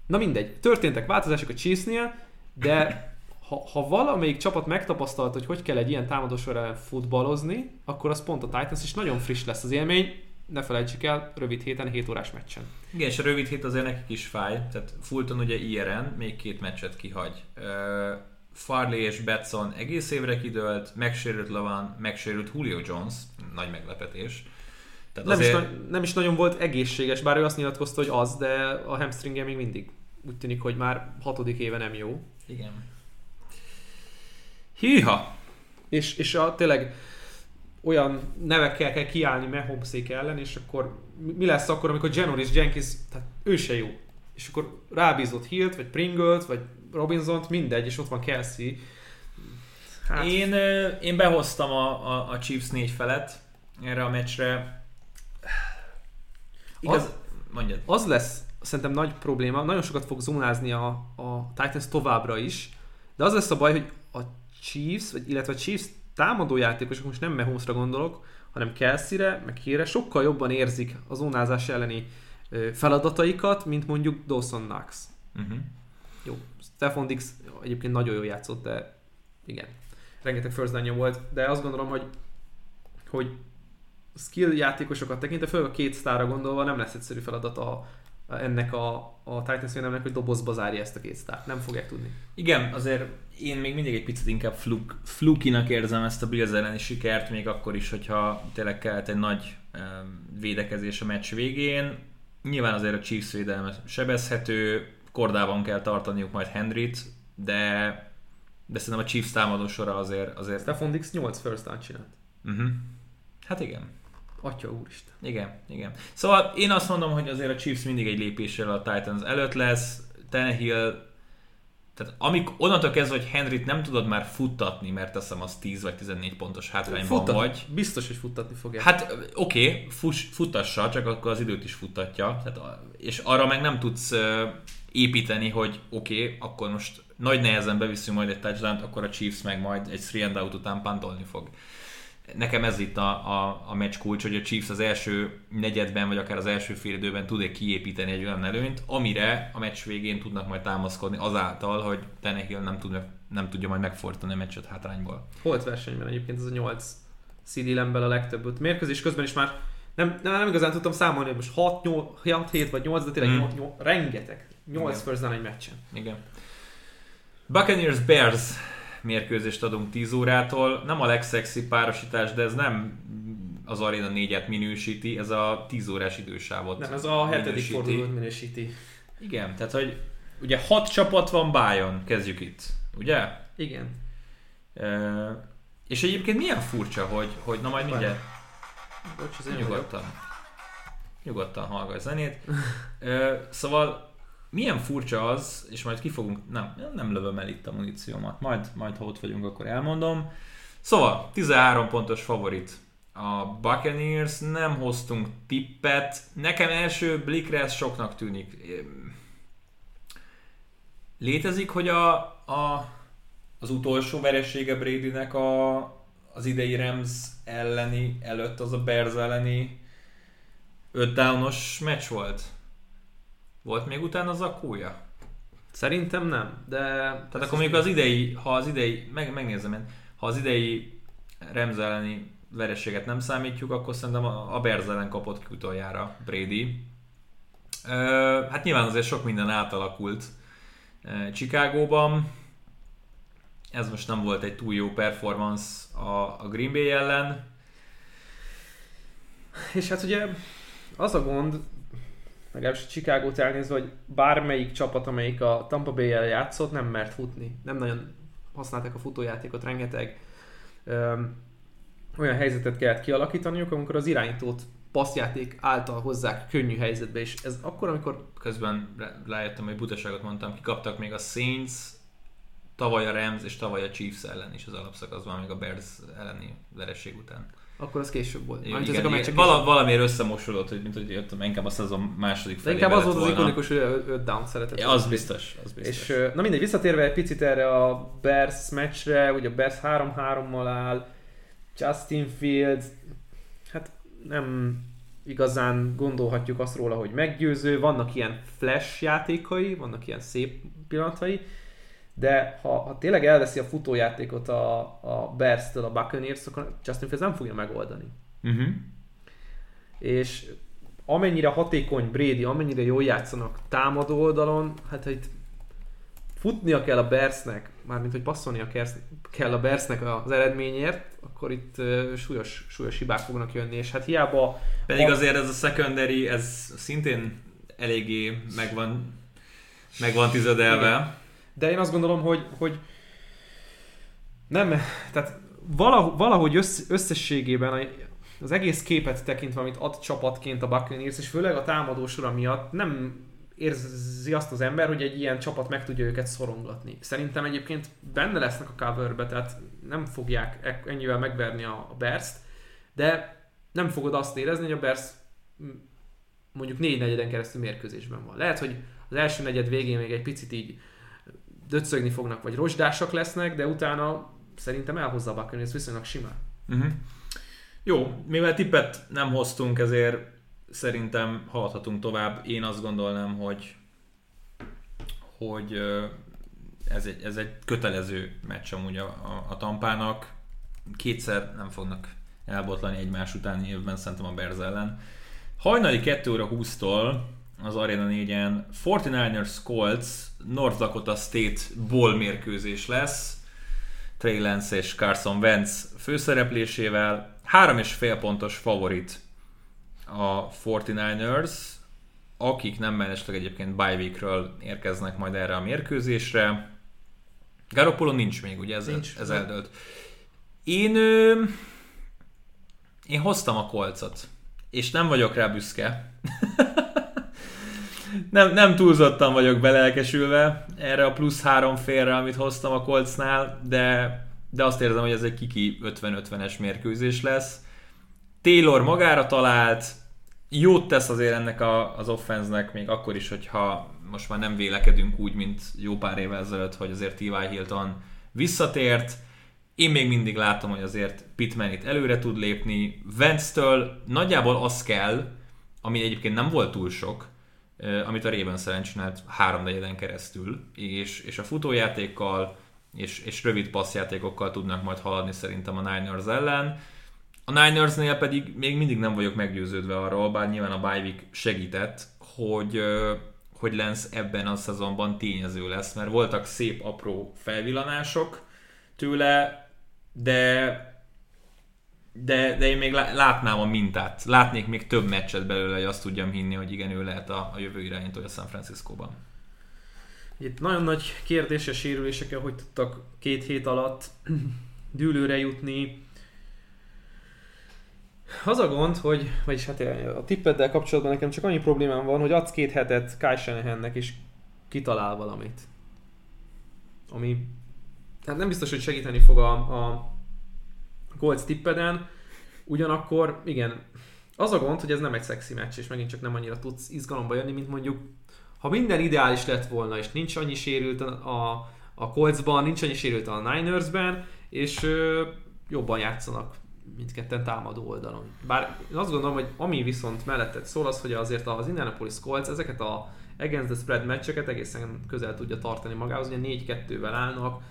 Na mindegy, történtek változások a Chiefsnél, de ha, ha valamelyik csapat megtapasztalt, hogy hogy kell egy ilyen támadósor ellen futballozni, akkor az pont a Titans, és nagyon friss lesz az élmény. ne felejtsük el, rövid héten, 7 órás meccsen. Igen, és a rövid hét azért nekik is fáj. Tehát Fulton ugye IRN még két meccset kihagy. Farley és Betson egész évre kidőlt, megsérült Lavan, megsérült Julio Jones, nagy meglepetés. Tehát nem, azért... is, nem is nagyon volt egészséges, bár ő azt nyilatkozta, hogy az, de a hamstringje még mindig úgy tűnik, hogy már hatodik éve nem jó. Igen. Hűha! És, és a, tényleg olyan nevekkel kell kiállni Mahomesék ellen, és akkor mi lesz akkor, amikor Janoris Jenkins, tehát ő se jó. És akkor rábízott Hilt, vagy Pringles, vagy Robinson-t, mindegy, és ott van Kelsey. Hát... Én, én behoztam a, a, a Chiefs négy felet erre a meccsre. Igaz, az, mondjad. Az lesz szerintem nagy probléma, nagyon sokat fog zónázni a, a Titans továbbra is, de az lesz a baj, hogy a Chiefs, vagy, illetve a Chiefs támadó játékosok, most nem Mahomesra gondolok, hanem Kelsey-re, meg Hire sokkal jobban érzik a zónázás elleni feladataikat, mint mondjuk Dawson Knox. Uh-huh. Jó, Stefan Dix egyébként nagyon jól játszott, de igen, rengeteg first down volt, de azt gondolom, hogy hogy skill játékosokat tekintve, főleg a két sztára gondolva nem lesz egyszerű feladat a, ennek a, a Titans védelemnek, hogy dobozba zárja ezt a két sztárt. Nem fogják tudni. Igen, azért én még mindig egy picit inkább fluk, flukinak érzem ezt a Bills elleni sikert, még akkor is, hogyha tényleg kellett egy nagy védekezés a meccs végén. Nyilván azért a Chiefs védelme sebezhető, kordában kell tartaniuk majd Henryt, de, de szerintem a Chiefs támadósora azért... azért... Stefan Dix 8 first down csinált. Uh-huh. Hát igen. Atya úristen. Igen, igen. Szóval én azt mondom, hogy azért a Chiefs mindig egy lépéssel a Titans előtt lesz. Tannehill tehát amik onnantól kezdve, hogy Henryt nem tudod már futtatni, mert teszem az 10 vagy 14 pontos hátrányban Futtat, vagy. Biztos, hogy futtatni fogja. Hát oké, okay, futtassa, csak akkor az időt is futtatja. Tehát, és arra meg nem tudsz építeni, hogy oké, okay, akkor most nagy nehezen beviszünk majd egy touchdown akkor a Chiefs meg majd egy 3 and out után pantolni fog nekem ez itt a, a, a meccs kulcs, hogy a Chiefs az első negyedben, vagy akár az első fél időben tud kiépíteni egy olyan előnyt, amire a meccs végén tudnak majd támaszkodni azáltal, hogy Tenehill nem, tud, nem tudja majd megfordítani a meccset hátrányból. Holt versenyben egyébként ez a 8 CD lembel a legtöbb. Mérkőzés közben is már nem, nem, nem igazán tudtam számolni, hogy most 6, 8, 6 7 vagy 8, de tényleg hmm. 8, 8, rengeteg. 8 first egy meccsen. Igen. Buccaneers Bears mérkőzést adunk 10 órától. Nem a legszexi párosítás, de ez nem az Arena 4-et minősíti, ez a 10 órás idősávot Nem, ez a hetedik fordulót minősíti. Igen, tehát hogy ugye 6 csapat van Bájon, kezdjük itt, ugye? Igen. E, és egyébként milyen furcsa, hogy, hogy na majd mindjárt... Bocs, nyugodtan. Nyugodtan hallgass zenét. e, szóval milyen furcsa az, és majd ki fogunk, nem, nem lövöm el itt a muníciómat, majd, majd ha ott vagyunk, akkor elmondom. Szóval, 13 pontos favorit a Buccaneers, nem hoztunk tippet, nekem első blikre ez soknak tűnik. Létezik, hogy a, a, az utolsó veresége Bradynek a, az idei Rams elleni, előtt az a Bears elleni 5 downos meccs volt? Volt még utána az akúja? Szerintem nem, de... Tehát akkor mondjuk az idei, ha az idei, meg, megnézem én, ha az idei Remz elleni verességet nem számítjuk, akkor szerintem a Bears ellen kapott ki utoljára Brady. hát nyilván azért sok minden átalakult Chicagóban. Ez most nem volt egy túl jó performance a, a Green Bay ellen. És hát ugye az a gond, legalábbis a Chicago-t elnézve, hogy bármelyik csapat, amelyik a Tampa Bay-el játszott, nem mert futni. Nem nagyon használták a futójátékot, rengeteg öm, olyan helyzetet kellett kialakítaniuk, amikor az irányítót passzjáték által hozzák könnyű helyzetbe, és ez akkor, amikor... Közben rájöttem, hogy butaságot mondtam, kikaptak még a Saints, tavaly a Rams és tavaly a Chiefs ellen is az alapszakaszban, még a Bears elleni vereség után. Akkor az később volt. Igen, igen, igen. Vala, valamiért összemosodott, hogy mint hogy jöttem, inkább a szezon második felé. Inkább az volt az ikonikus, hogy 5 down szeretett. Ja, az biztos, az biztos. És na mindegy, visszatérve egy picit erre a Bears meccsre, ugye a Bears 3-3-mal áll, Justin Fields, hát nem igazán gondolhatjuk azt róla, hogy meggyőző, vannak ilyen flash játékai, vannak ilyen szép pillanatai, de ha, ha tényleg elveszi a futójátékot a, a Bears-től a Buccaneers, akkor Justin Fields nem fogja megoldani. Uh-huh. és amennyire hatékony Brady, amennyire jól játszanak támadó oldalon, hát itt futnia kell a Bersnek, mármint hogy passzolnia kell a Bersnek az eredményért, akkor itt súlyos, súlyos hibák fognak jönni, és hát hiába... Pedig azért ez a secondary, ez szintén eléggé megvan, megvan tizedelve. De én azt gondolom, hogy, hogy nem, tehát valahogy összességében az egész képet tekintve, amit ad csapatként a Buccaneers, és főleg a támadósora miatt nem érzi azt az ember, hogy egy ilyen csapat meg tudja őket szorongatni. Szerintem egyébként benne lesznek a coverbe, tehát nem fogják ennyivel megverni a, Bears-t, de nem fogod azt érezni, hogy a Bears mondjuk négy negyeden keresztül mérkőzésben van. Lehet, hogy az első negyed végén még egy picit így döcögni fognak, vagy rozsdásak lesznek, de utána szerintem elhozza a Buccaneers viszonylag simán. Uh-huh. Jó, mivel tippet nem hoztunk, ezért szerintem haladhatunk tovább. Én azt gondolnám, hogy hogy ez egy, ez egy kötelező meccs amúgy a, a, a Tampának. Kétszer nem fognak elbotlani egymás utáni évben szerintem a Berz ellen. Hajnali 2 óra 20-tól az Arena 4-en 49ers Colts North Dakota State Bowl mérkőzés lesz. Trey Lance és Carson Wentz főszereplésével. Három és fél pontos favorit a 49ers, akik nem mellesleg egyébként bye weekről érkeznek majd erre a mérkőzésre. Garoppolo nincs még, ugye ez, nincs. ez eldőlt. Én, ö, én hoztam a kolcot, és nem vagyok rá büszke. nem, nem túlzottan vagyok belelkesülve erre a plusz három félre, amit hoztam a kolcnál, de, de azt érzem, hogy ez egy kiki 50-50-es mérkőzés lesz. Taylor magára talált, jót tesz azért ennek a, az offenznek, még akkor is, hogyha most már nem vélekedünk úgy, mint jó pár évvel ezelőtt, hogy azért T.Y. Hilton visszatért. Én még mindig látom, hogy azért Pittman itt előre tud lépni. Vance-től nagyjából az kell, ami egyébként nem volt túl sok, amit a Ravens ellen csinált három negyeden keresztül, és, és a futójátékkal és, és rövid passzjátékokkal tudnak majd haladni szerintem a Niners ellen. A Ninersnél pedig még mindig nem vagyok meggyőződve arról, bár nyilván a week segített, hogy, hogy Lens ebben a szezonban tényező lesz, mert voltak szép apró felvillanások tőle, de de, de én még látnám a mintát. Látnék még több meccset belőle, hogy azt tudjam hinni, hogy igen, ő lehet a, a jövő irányító a San Francisco-ban. Itt nagyon nagy kérdéses sérülésekkel, hogy tudtak két hét alatt dűlőre jutni. Az a gond, hogy, vagyis hát a tippeddel kapcsolatban nekem csak annyi problémám van, hogy adsz két hetet Kai Shanahannek és kitalál valamit. Ami hát nem biztos, hogy segíteni fog a, a Golds tippeden, ugyanakkor igen, az a gond, hogy ez nem egy szexi meccs, és megint csak nem annyira tudsz izgalomba jönni, mint mondjuk, ha minden ideális lett volna, és nincs annyi sérült a, a, a Coltsban, nincs annyi sérült a Ninersben, és ö, jobban játszanak mindketten támadó oldalon. Bár én azt gondolom, hogy ami viszont melletted szól az, hogy azért az Indianapolis Colts ezeket a against the spread meccseket egészen közel tudja tartani magához, ugye 4-2-vel állnak,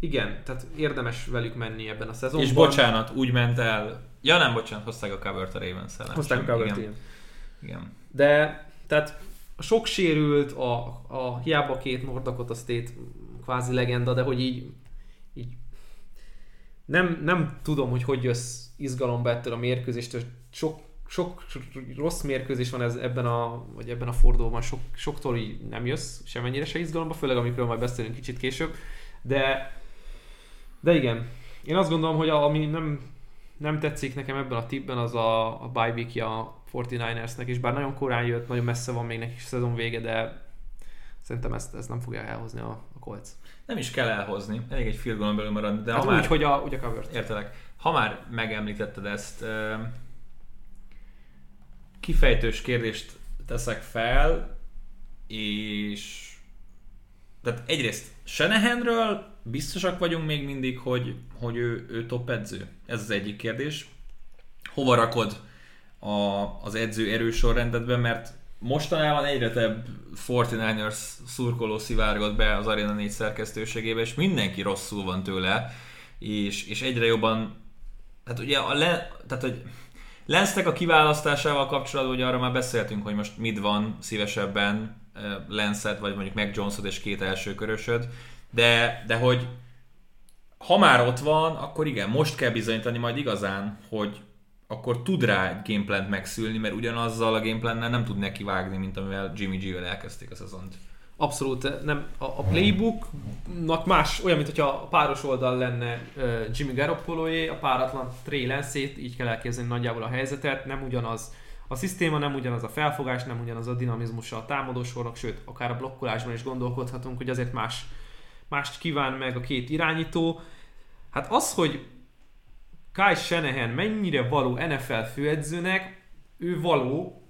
igen, tehát érdemes velük menni ebben a szezonban. És bocsánat, úgy ment el, ja nem, bocsánat, hozták a covert a ravens Hozták a covert, igen. igen. De, tehát sok sérült, a, a hiába két Nordakot a State kvázi legenda, de hogy így, így nem, nem tudom, hogy hogy jössz izgalomba ettől a mérkőzéstől. Sok, sok rossz mérkőzés van ez, ebben a, vagy ebben a fordulóban, sok, soktól így nem jössz semennyire se izgalomba, főleg amikről majd beszélünk kicsit később. De, de igen, én azt gondolom, hogy a, ami nem, nem tetszik nekem ebben a tipben, az a, a bye week a 49ersnek, és bár nagyon korán jött, nagyon messze van még neki szezon vége, de szerintem ezt, ezt nem fogja elhozni a, a Colts nem is kell elhozni, elég egy field belül maradni. De hát ha úgy, már, hogy a, ugye covert. Értelek. Ha már megemlítetted ezt, kifejtős kérdést teszek fel, és tehát egyrészt Senehenről biztosak vagyunk még mindig, hogy, hogy ő, ő top edző. Ez az egyik kérdés. Hova rakod a, az edző erősorrendedben, mert mostanában egyre több 49ers szurkoló szivárgott be az Arena 4 szerkesztőségébe, és mindenki rosszul van tőle, és, és egyre jobban tehát ugye a le, tehát, hogy Lensnek a kiválasztásával kapcsolatban ugye arra már beszéltünk, hogy most mit van szívesebben Lenszed, vagy mondjuk meg Jonesod és két első körösöd, de, de hogy ha már ott van, akkor igen, most kell bizonyítani majd igazán, hogy akkor tud rá egy gameplant megszülni, mert ugyanazzal a gameplannel nem tud neki vágni, mint amivel Jimmy G-vel elkezdték a szezont. Abszolút nem. A, a playbooknak más, olyan, mint hogyha a páros oldal lenne uh, Jimmy garoppolo a páratlan Trey lance így kell elképzelni nagyjából a helyzetet, nem ugyanaz a szisztéma, nem ugyanaz a felfogás, nem ugyanaz a dinamizmusa a támadósornak, sőt, akár a blokkolásban is gondolkodhatunk, hogy azért más, mást kíván meg a két irányító. Hát az, hogy Kai Shanahan mennyire való NFL főedzőnek, ő való,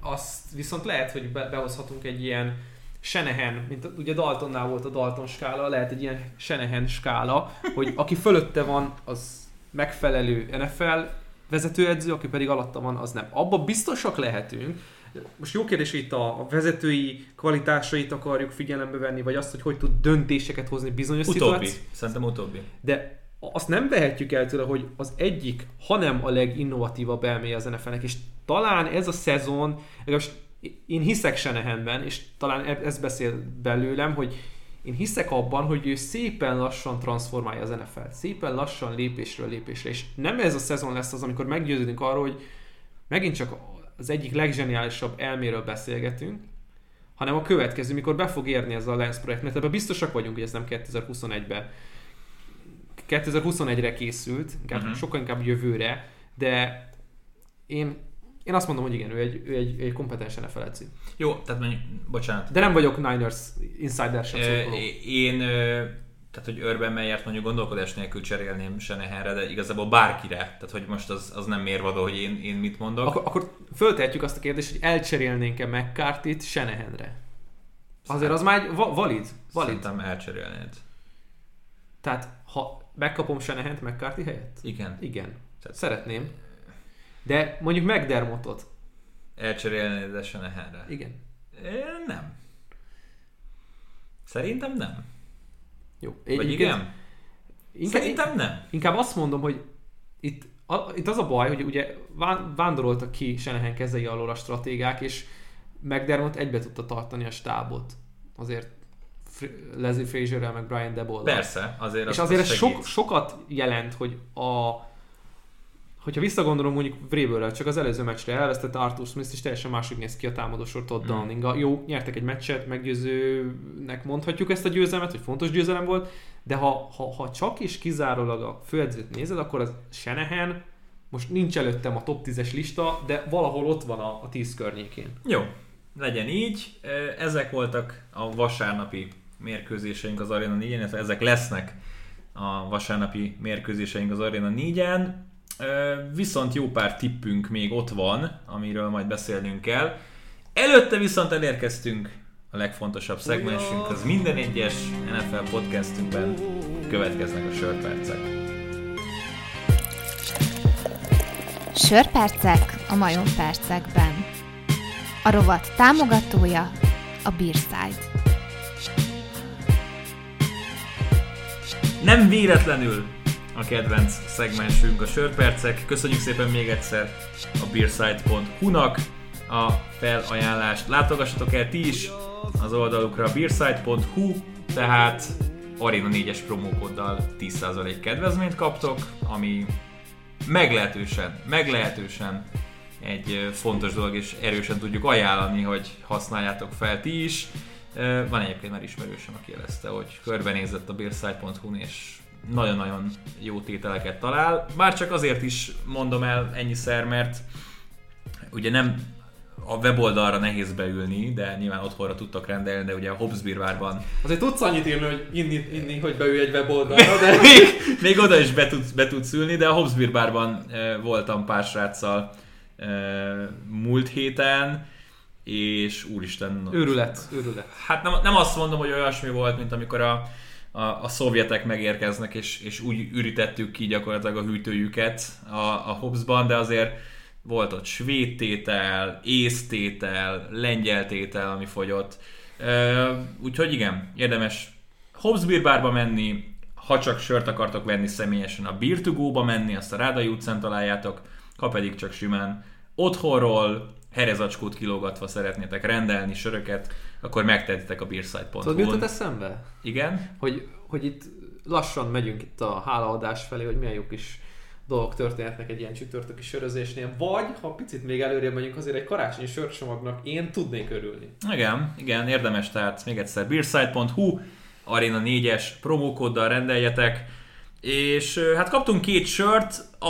azt viszont lehet, hogy behozhatunk egy ilyen Shanahan, mint ugye Daltonnál volt a Dalton skála, lehet egy ilyen Shanahan skála, hogy aki fölötte van, az megfelelő NFL vezetőedző, aki pedig alatta van, az nem. Abba biztosak lehetünk, most jó kérdés, hogy itt a vezetői kvalitásait akarjuk figyelembe venni, vagy azt, hogy hogy tud döntéseket hozni bizonyos utóbbi. Szerintem utóbbi. De azt nem vehetjük el tőle, hogy az egyik, hanem a leginnovatívabb elméje az NFL-nek, és talán ez a szezon, legalábbis én hiszek Senehenben, és talán ez beszél belőlem, hogy én hiszek abban, hogy ő szépen lassan transformálja az NFL-t. Szépen lassan lépésről lépésre. És nem ez a szezon lesz az, amikor meggyőződünk arról, hogy megint csak az egyik legzseniálisabb elméről beszélgetünk, hanem a következő, mikor be fog érni ez a Lens projekt, mert ebben biztosak vagyunk, hogy ez nem 2021-ben 2021-re készült, inkább, uh-huh. sokkal inkább jövőre, de én én azt mondom, hogy igen, ő egy, ő egy, egy kompetens NFL edző. Jó, tehát mondjuk, bocsánat. De nem vagyok Niners insider sem szurkoló. Én, tehát hogy Urban Meyert mondjuk gondolkodás nélkül cserélném Senehenre, de igazából bárkire. Tehát hogy most az, az nem mérvadó, hogy én, én mit mondok. Akkor, akkor föltehetjük azt a kérdést, hogy elcserélnénk-e McCarthy-t Senehenre? Azért az már va- valid. valid. Szerintem elcserélnéd. Tehát ha megkapom Senehent McCarthy helyett? Igen. Igen. Tehát szeretném. De mondjuk McDermottot. Elcserélnéd a Senehenre? Igen. É, nem. Szerintem nem. Jó. Vagy igen? Inkább, Szerintem nem. Inkább azt mondom, hogy itt, a, itt az a baj, hogy ugye vándoroltak ki Senehen kezei alól a stratégák, és McDermott egybe tudta tartani a stábot. Azért Leslie Frazierrel, meg Brian Deboll. Persze, azért És azért ez sok, sokat jelent, hogy a hogyha visszagondolom mondjuk Vrabelre, csak az előző meccsre elvesztette Arthur Smith, és teljesen máshogy néz ki a támadósor Todd mm. Downing. Jó, nyertek egy meccset, meggyőzőnek mondhatjuk ezt a győzelmet, hogy fontos győzelem volt, de ha, ha, ha csak és kizárólag a főedzőt nézed, akkor az Shanahan most nincs előttem a top 10-es lista, de valahol ott van a, a 10 környékén. Jó, legyen így. Ezek voltak a vasárnapi mérkőzéseink az Arena 4-en, ezek lesznek a vasárnapi mérkőzéseink az Arena 4-en. Viszont jó pár tippünk még ott van, amiről majd beszélnünk kell. Előtte viszont elérkeztünk a legfontosabb szegmensünk, az minden egyes NFL podcastünkben következnek a sörpercek. Sörpercek a majompercekben. A rovat támogatója a Beerside. Nem véletlenül a kedvenc szegmensünk a sörpercek. Köszönjük szépen még egyszer a beerside.hu-nak a felajánlást. Látogassatok el ti is az oldalukra beerside.hu, tehát Arena 4-es promókoddal 10% kedvezményt kaptok, ami meglehetősen, meglehetősen egy fontos dolog, és erősen tudjuk ajánlani, hogy használjátok fel ti is. Van egyébként már ismerősöm, aki jelezte, hogy körbenézett a beerside.hu-n, és nagyon-nagyon jó tételeket talál. Már csak azért is mondom el ennyiszer, mert ugye nem a weboldalra nehéz beülni, de nyilván otthonra tudtak rendelni, de ugye a Hobbsbirvárban... Azért tudsz annyit írni, hogy inni, inni hogy beülj egy weboldalra, de... még, még, oda is be tudsz, be tudsz ülni, de a Hobbsbirvárban e, voltam pár sráccal e, múlt héten, és úristen... Őrület, őrület. Hát nem, nem azt mondom, hogy olyasmi volt, mint amikor a a, a szovjetek megérkeznek, és, és úgy ürítettük ki gyakorlatilag a hűtőjüket a, a Hobbsban, de azért volt ott svéd tétel, ész tétel, lengyel tétel, ami fogyott. Úgyhogy igen, érdemes Hobbs bárba menni, ha csak sört akartok venni személyesen a Go-ba menni, azt a Rádai utcán találjátok, ha pedig csak simán otthonról herezacskót kilógatva szeretnétek rendelni söröket, akkor megtehetitek a beerside.hu-n. Tudod, mi jutott eszembe? Igen? Hogy, hogy itt lassan megyünk itt a hálaadás felé, hogy milyen jó kis dolgok történhetnek egy ilyen csütörtöki sörözésnél, vagy ha picit még előrébb megyünk, azért egy karácsonyi sörcsomagnak én tudnék örülni. Igen, igen, érdemes, tehát még egyszer beerside.hu, Arena 4-es promókóddal rendeljetek, és hát kaptunk két sört, a,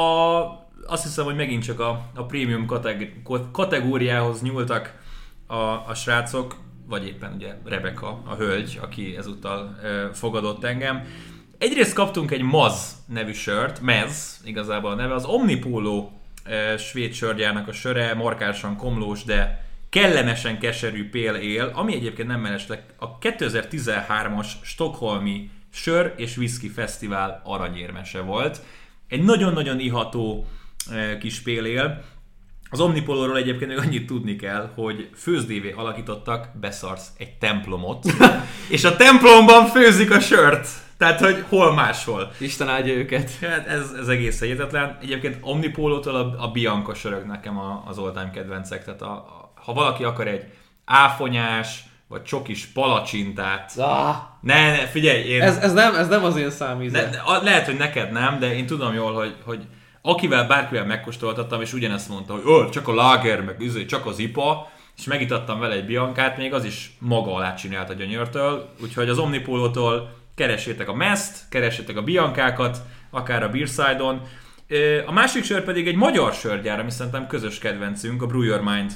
azt hiszem, hogy megint csak a, a prémium kateg- kategóriához nyúltak a, a srácok, vagy éppen ugye Rebeka, a hölgy, aki ezúttal fogadott engem. Egyrészt kaptunk egy Maz nevű sört, Mez igazából a neve, az Omnipolo svéd sörgyárnak a söre, markánsan komlós, de kellemesen keserű pél él, ami egyébként nem mellesleg a 2013-as Stockholmi Sör és Whisky Fesztivál aranyérmese volt. Egy nagyon-nagyon iható kis pél él. Az Omnipolóról egyébként még annyit tudni kell, hogy főzdévé alakítottak, beszarsz, egy templomot, és a templomban főzik a sört. Tehát, hogy hol máshol. Isten áldja őket. Hát ez, ez egész hihetetlen. Egyébként Omnipólótól a, a Bianca sörök nekem a, az all-time kedvencek. Tehát a, a, ha valaki akar egy áfonyás, vagy csokis palacsintát, Ah, ne, ne figyelj, én... ez, ez, nem, ez nem az én számíze. Ne, lehet, hogy neked nem, de én tudom jól, hogy, hogy akivel bárkivel megkóstoltattam, és ugyanezt mondta, hogy csak a lager, meg üzé, csak az ipa, és megitattam vele egy biankát, még az is maga alá csinált a gyönyörtől, úgyhogy az Omnipólótól keressétek a meszt, keressétek a biankákat, akár a Beerside-on. A másik sör pedig egy magyar sörgyár, ami szerintem közös kedvencünk, a Brew Mind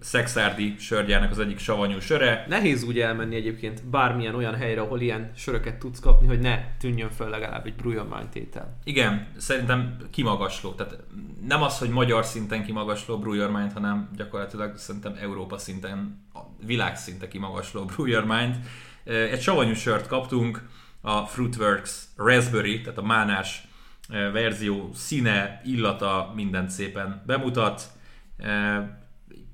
Szexárdi sörgyárnak az egyik savanyú söre. Nehéz úgy elmenni egyébként bármilyen olyan helyre, ahol ilyen söröket tudsz kapni, hogy ne tűnjön föl legalább egy Brujormány tétel. Igen, szerintem kimagasló. Tehát nem az, hogy magyar szinten kimagasló Mind, hanem gyakorlatilag szerintem Európa szinten, a világszinte kimagasló Brew Your Mind. Egy savanyú sört kaptunk, a Fruitworks Raspberry, tehát a mánás eh, verzió színe, illata, mindent szépen bemutat.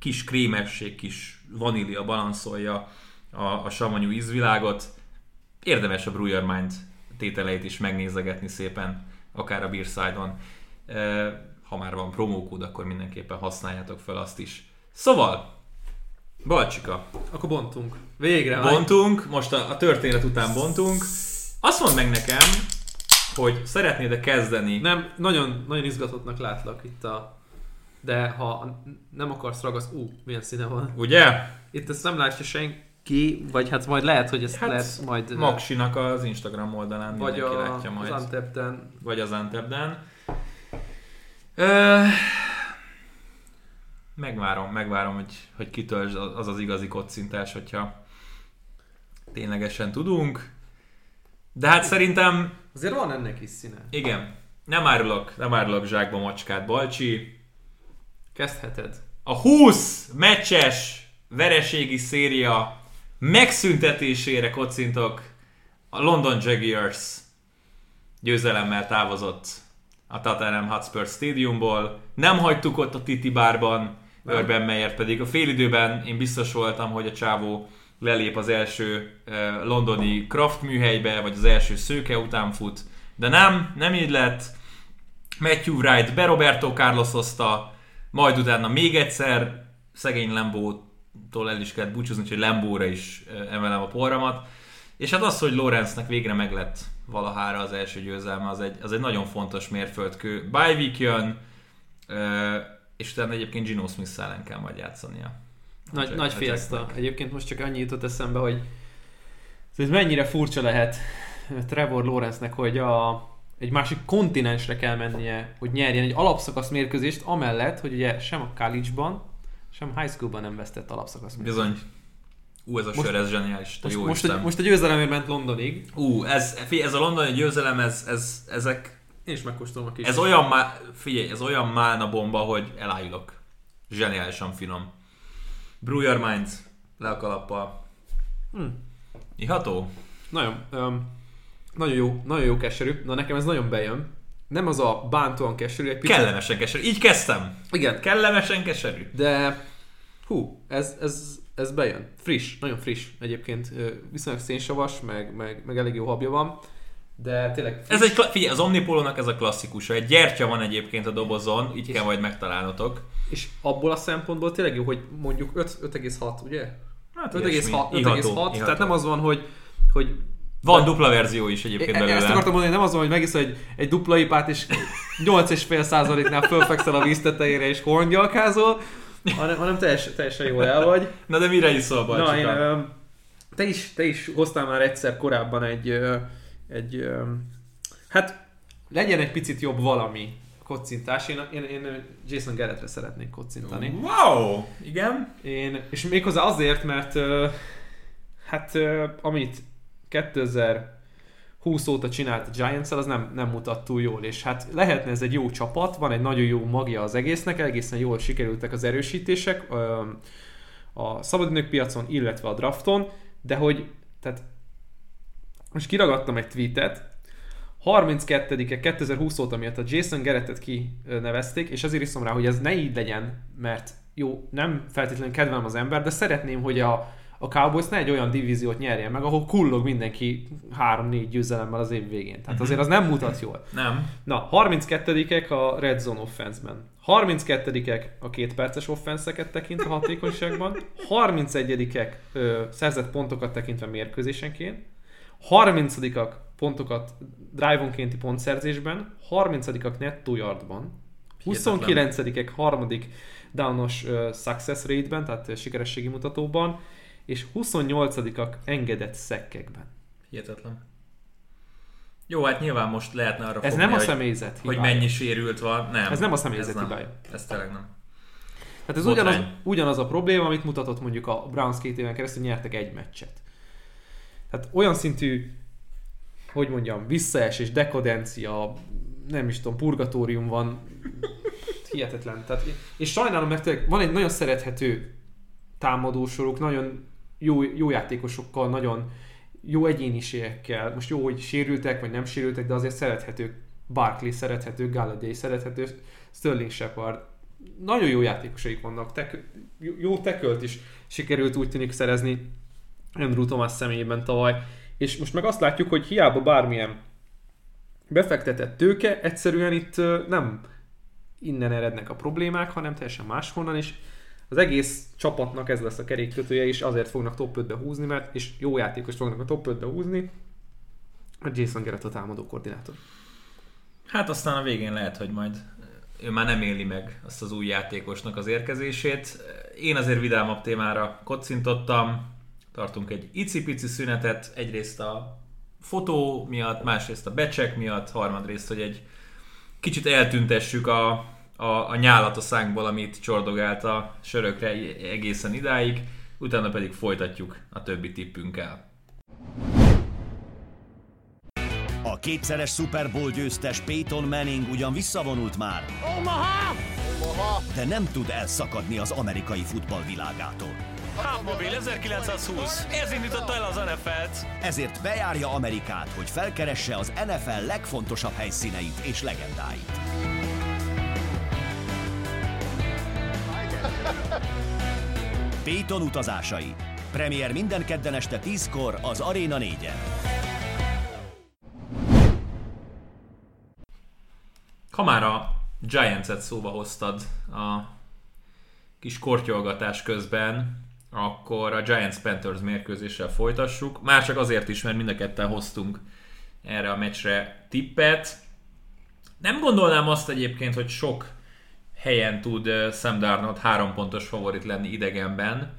Kis krémesség, kis vanília balanszolja a, a savanyú ízvilágot. Érdemes a Brew Your Mind tételeit is megnézegetni szépen, akár a Beerside-on. Ha már van promókód, akkor mindenképpen használjátok fel azt is. Szóval, Balcsika, Akkor bontunk. Végre. bontunk, most a, a történet után bontunk. Azt mondd meg nekem, hogy szeretnéd-e kezdeni? Nem, nagyon, nagyon izgatottnak látlak itt a... De ha nem akarsz ragaszt... Ú, milyen színe van. Ugye? Itt ezt nem látja senki, vagy hát majd lehet, hogy ezt Hát, lehet majd... Maxinak az Instagram oldalán vagy mindenki a, látja majd. az Antepten. vagy az Antepden. Ö, megvárom, megvárom, hogy, hogy kitöltsd az az igazi kocintás, hogyha ténylegesen tudunk. De hát szerintem, Azért van ennek is színe. igen, nem árulok, nem árulok zsákba macskát, Balcsi. Kezdheted. A 20 meccses vereségi széria megszüntetésére kocintok a London Jaguars győzelemmel távozott a Tottenham Hotspur Stadiumból. Nem hagytuk ott a Titi bárban, Nem. Urban Meyer pedig a félidőben én biztos voltam, hogy a csávó lelép az első eh, londoni Kraft műhelybe, vagy az első szőke után fut, de nem, nem így lett. Matthew Wright be Roberto Carlosozta, majd utána még egyszer szegény Lembótól el is kellett búcsúzni, úgyhogy Lembóra is emelem a porramat. És hát az, hogy Lorenznek végre meglett valahára az első győzelme, az egy, az egy nagyon fontos mérföldkő. Week jön, és utána egyébként Gino Smith ellen kell majd játszania. Nagy, Úgyhogy- nagy fiesta. Egyébként most csak annyi jutott eszembe, hogy ez mennyire furcsa lehet Trevor Lawrence-nek, hogy a, egy másik kontinensre kell mennie, hogy nyerjen egy alapszakasz mérkőzést, amellett, hogy ugye sem a college-ban, sem high schoolban nem vesztett alapszakasz mérkőzést. Bizony. Ú, ez a Most- sör, ez zseniális. Te Most, jó most, Isten. a, most a győzelemért ment Londonig. Ú, ez, ez a londoni győzelem, ez, ez, ezek, Én is megkóstolom a kis. ez olyan, má, figyelj, ez olyan málna bomba, hogy elájulok. Zseniálisan finom. Brew your mind, le a kalappal. Hm. Iható? Nagyon, um, nagyon jó, nagyon jó keserű. Na nekem ez nagyon bejön. Nem az a bántóan keserű, egy picit. Kellemesen keserű. Így kezdtem. Igen, Kellemesen keserű. De hú, ez, ez, ez bejön. Friss, nagyon friss egyébként. Viszonylag szénsavas, meg, meg, meg elég jó habja van. de tényleg Ez egy, figyelj, az Omnipolónak ez a klasszikus. Egy gyertya van egyébként a dobozon, így kell majd megtalálnotok. És abból a szempontból tényleg jó, hogy mondjuk 5, 5,6, ugye? Hát 5,6, ilyesmi. 5,6 Iható, tehát nem az van, hogy, hogy Van dupla verzió is egyébként E- Ezt belőle. akartam mondani, nem az hogy megiszol egy, egy dupla ipát, és 8,5%-nál fölfekszel a víz tetejére, és horngyalkázol, hanem, hanem teljes, teljesen jól el vagy. Na de mire iszol, Na, Balcsika? én, ö, te, is, te is hoztál már egyszer korábban egy, egy hát legyen egy picit jobb valami kocintás. Én, én, én Jason Garrettre szeretnék kocintani. Wow! Igen? Én, és méghozzá azért, mert hát amit 2020 óta csinált a giants az nem, nem mutat túl jól, és hát lehetne ez egy jó csapat, van egy nagyon jó magja az egésznek, egészen jól sikerültek az erősítések a szabadidők piacon, illetve a drafton, de hogy, tehát most kiragadtam egy tweetet, 32-e 2020 óta miatt a Jason Garrettet kinevezték, és azért iszom rá, hogy ez ne így legyen, mert jó, nem feltétlenül kedvelem az ember, de szeretném, hogy a, a Cowboys ne egy olyan divíziót nyerjen meg, ahol kullog mindenki 3-4 győzelemmel az év végén. Tehát azért az nem mutat jól. Nem. Na, 32-ek a Red Zone offense-ben. 32-ek a két perces offenszeket tekintve hatékonyságban. 31-ek ö, szerzett pontokat tekintve mérkőzésenként. 30-ak pontokat drive-onkénti pontszerzésben. 30-ak nettó yardban. 29-ek harmadik downos success rate-ben, tehát ö, sikerességi mutatóban. És 28-ak engedett szekkekben. Hihetetlen. Jó, hát nyilván most lehetne arra Ez fogni, nem a hogy, személyzet hogy hibája. mennyi sérült van. Nem. Ez nem a személyzet ez nem. hibája. Ez tényleg nem. Tehát ez Botrány. ugyanaz, ugyanaz a probléma, amit mutatott mondjuk a Browns két éven keresztül, nyertek egy meccset. Tehát olyan szintű, hogy mondjam, visszaesés, dekadencia, nem is tudom, purgatórium van, hihetetlen. Tehát, és sajnálom, mert van egy nagyon szerethető támadósoruk, nagyon jó, jó játékosokkal, nagyon jó egyéniségekkel. Most jó, hogy sérültek, vagy nem sérültek, de azért szerethető. Barkley szerethető, Galladay szerethető, Sterling Shepard. Nagyon jó játékosaik vannak. Tek, jó- tekölt is sikerült úgy tűnik szerezni Andrew Thomas személyében tavaly. És most meg azt látjuk, hogy hiába bármilyen befektetett tőke, egyszerűen itt nem innen erednek a problémák, hanem teljesen máshonnan, és az egész csapatnak ez lesz a kerékkötője, és azért fognak top 5-be húzni, mert és jó játékos fognak a top 5-be húzni, a Jason Garrett a támadó koordinátor. Hát aztán a végén lehet, hogy majd ő már nem éli meg azt az új játékosnak az érkezését. Én azért vidámabb témára kocintottam, tartunk egy icipici szünetet, egyrészt a fotó miatt, másrészt a becsek miatt, harmadrészt, hogy egy kicsit eltüntessük a, a, a nyálat a szánkból, amit csordogált a sörökre egészen idáig, utána pedig folytatjuk a többi tippünkkel. A kétszeres Super Bowl győztes Peyton Manning ugyan visszavonult már, de nem tud elszakadni az amerikai futball világától. Hubmobil 1920. Ez indította el az NFL-t. Ezért bejárja Amerikát, hogy felkeresse az NFL legfontosabb helyszíneit és legendáit. Peyton utazásai. Premier minden kedden este 10-kor az Arena 4-en. Ha már a Giants-et szóba hoztad a kis kortyolgatás közben, akkor a Giants-Panthers mérkőzéssel folytassuk. Már csak azért is, mert mind a ketten hoztunk erre a meccsre tippet. Nem gondolnám azt egyébként, hogy sok helyen tud Sam Darnold három pontos favorit lenni idegenben,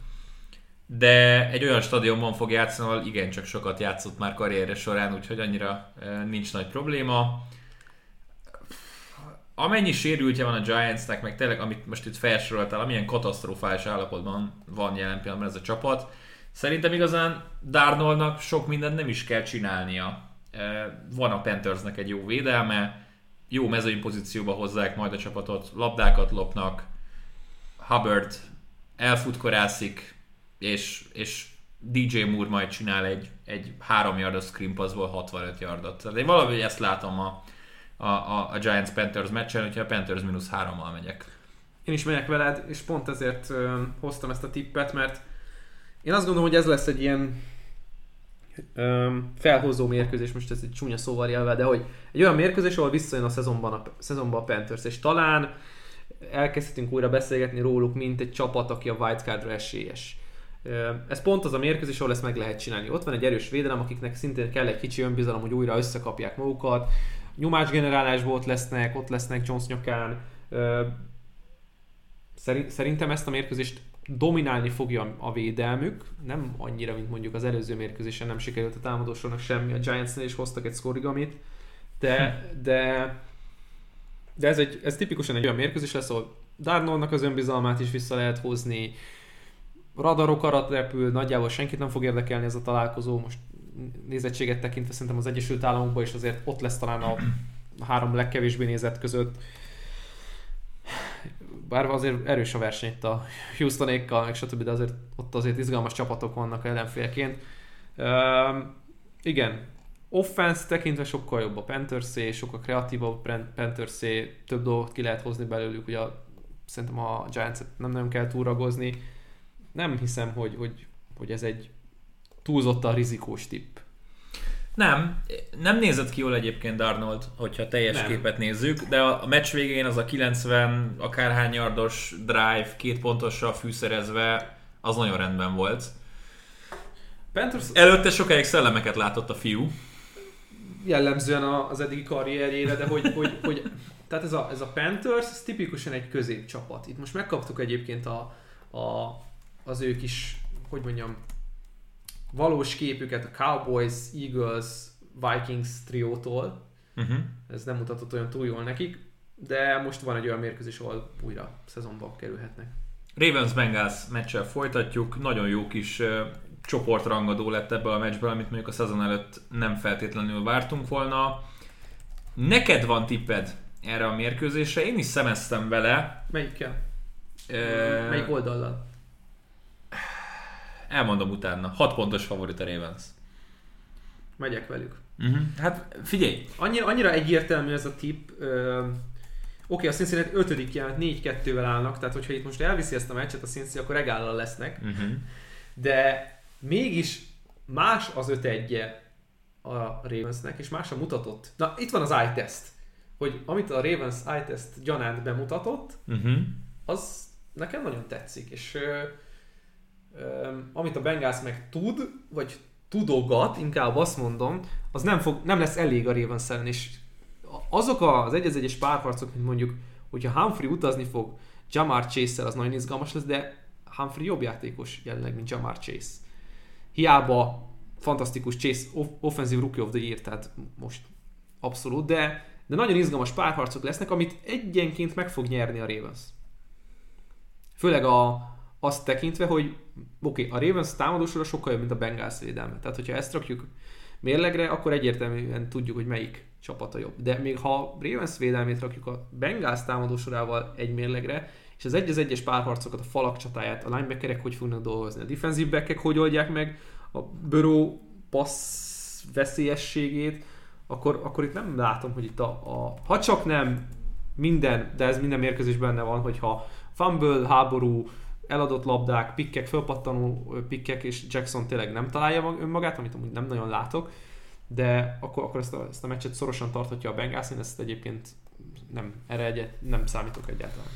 de egy olyan stadionban fog játszani, ahol igencsak sokat játszott már karrierje során, úgyhogy annyira nincs nagy probléma amennyi sérültje van a Giantsnek, meg tényleg, amit most itt felsoroltál, amilyen katasztrofális állapotban van jelen pillanatban ez a csapat, szerintem igazán Darnoldnak sok mindent nem is kell csinálnia. Van a Panthersnek egy jó védelme, jó mezőny pozícióba hozzák majd a csapatot, labdákat lopnak, Hubbard elfutkorászik, és, és DJ Moore majd csinál egy, egy 3 yardos screen passból 65 yardot. Tehát én valahogy ezt látom a, a, a, a Giants-Panthers meccsen, hogyha a Panthers mínusz 3-mal megyek. Én is megyek veled, és pont ezért ö, hoztam ezt a tippet, mert én azt gondolom, hogy ez lesz egy ilyen felhozó mérkőzés, most ez egy csúnya szóval jelve, de hogy egy olyan mérkőzés, ahol visszajön a szezonban a, szezonban a Panthers, és talán elkezdhetünk újra beszélgetni róluk, mint egy csapat, aki a wildcardra esélyes. Ez pont az a mérkőzés, ahol ezt meg lehet csinálni. Ott van egy erős védelem, akiknek szintén kell egy kicsi önbizalom, hogy újra összekapják magukat. Nyomásgenerálásból ott lesznek, ott lesznek Jones nyakán. Szerintem ezt a mérkőzést dominálni fogja a védelmük, nem annyira, mint mondjuk az előző mérkőzésen nem sikerült a támadósornak semmi, a Giantsnél is hoztak egy szkorigamit, de, de, de ez, egy, ez tipikusan egy olyan mérkőzés lesz, ahol Darnoldnak az önbizalmát is vissza lehet hozni, radarok arat repül, nagyjából senkit nem fog érdekelni ez a találkozó, most nézettséget tekintve szerintem az Egyesült Államokban is azért ott lesz talán a három legkevésbé nézett között. Bár azért erős a verseny itt a Houstonékkal, meg stb., de azért ott azért izgalmas csapatok vannak ellenfélként. Um, igen, offense tekintve sokkal jobb a Panthers sokkal kreatívabb a panthers több dolgot ki lehet hozni belőlük, ugye szerintem a giants nem nagyon kell túragozni. Nem hiszem, hogy, hogy, hogy ez egy túlzottan rizikós tipp. Nem, nem nézett ki jól egyébként Darnold, hogyha teljes Nem. képet nézzük, de a meccs végén az a 90 akárhány yardos drive, két pontossal fűszerezve, az nagyon rendben volt. Panthers Előtte sokáig szellemeket látott a fiú. jellemzően az eddigi karrierjére, de hogy, hogy, hogy tehát ez a, ez a Panthers, ez tipikusan egy középcsapat. Itt most megkaptuk egyébként a, a, az ő kis, hogy mondjam, valós képüket a Cowboys, Eagles, Vikings triótól. Uh-huh. Ez nem mutatott olyan túl jól nekik, de most van egy olyan mérkőzés, ahol újra szezonba kerülhetnek. Ravens Bengals meccsel folytatjuk. Nagyon jó kis uh, csoportrangadó lett ebből a meccsből, amit mondjuk a szezon előtt nem feltétlenül vártunk volna. Neked van tipped erre a mérkőzésre, én is szemeztem vele. Melyikkel? Uh, Melyik oldallal? Elmondom utána. 6 pontos favorit a Ravens. Megyek velük. Uh-huh. Hát figyelj, Annyira, annyira egyértelmű ez a tipp. Ö, Oké, a Cincinnati 5. jelent 4-2-vel állnak, tehát hogyha itt most elviszi ezt a meccset a Cincinnati, akkor regállal lesznek. uh-huh. De mégis más az 5 1 a Ravensnek, és más a mutatott. Na, itt van az eye test. Hogy amit a Ravens eye test gyanánt bemutatott, Uh-huh. az nekem nagyon tetszik, és amit a Bengals meg tud, vagy tudogat, inkább azt mondom, az nem, fog, nem lesz elég a ravens és azok az egy egyes párharcok, mint mondjuk, hogyha Humphrey utazni fog Jamar chase az nagyon izgalmas lesz, de Humphrey jobb játékos jelenleg, mint Jamar Chase. Hiába fantasztikus Chase off- offensive rookie of the year, tehát most abszolút, de, de nagyon izgalmas párharcok lesznek, amit egyenként meg fog nyerni a Ravens. Főleg a, azt tekintve, hogy oké, okay, a Ravens támadósora sokkal jobb, mint a Bengals védelme. Tehát, hogyha ezt rakjuk mérlegre, akkor egyértelműen tudjuk, hogy melyik csapata jobb. De még ha a Ravens védelmét rakjuk a Bengals támadósorával egy mérlegre, és az egy az egyes párharcokat, a falak csatáját, a linebackerek hogy fognak dolgozni, a defensive backek hogy oldják meg, a Burrow passz veszélyességét, akkor, akkor itt nem látom, hogy itt a, a ha csak nem minden, de ez minden mérkőzés benne van, hogyha fumble, háború, eladott labdák, pikkek, fölpattanó pikkek, és Jackson tényleg nem találja mag- önmagát, amit amúgy nem nagyon látok, de akkor, akkor ezt, a, ezt a meccset szorosan tarthatja a Bengals, én ezt egyébként nem, erre egyet, nem számítok egyáltalán.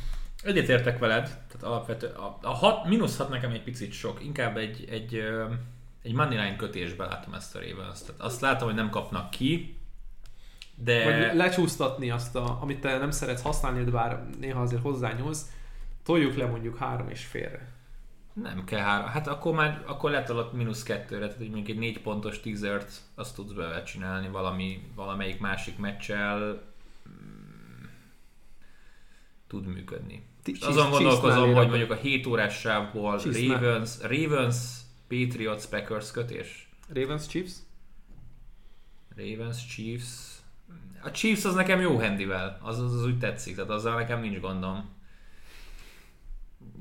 Egyetértek veled, tehát alapvetően a, a hat, mínusz hat nekem egy picit sok, inkább egy, egy, egy money line kötésbe látom ezt a Ravens. Tehát azt látom, hogy nem kapnak ki, de... Vagy lecsúsztatni azt, a, amit te nem szeretsz használni, de bár néha azért hozzányúlsz, toljuk le mondjuk három és félre. Nem kell három. Hát akkor már akkor letolod mínusz kettőre, tehát hogy mondjuk egy négy pontos teasert azt tudsz bele csinálni valami, valamelyik másik meccsel mm, tud működni. Ti- Azon gondolkozom, hogy mondjuk a 7 órás sávból. Ravens, Ravens, Patriots, Packers kötés. Ravens Chiefs? Ravens, Chiefs. A Chiefs az nekem jó handivel, az, az, az úgy tetszik, tehát azzal nekem nincs gondom.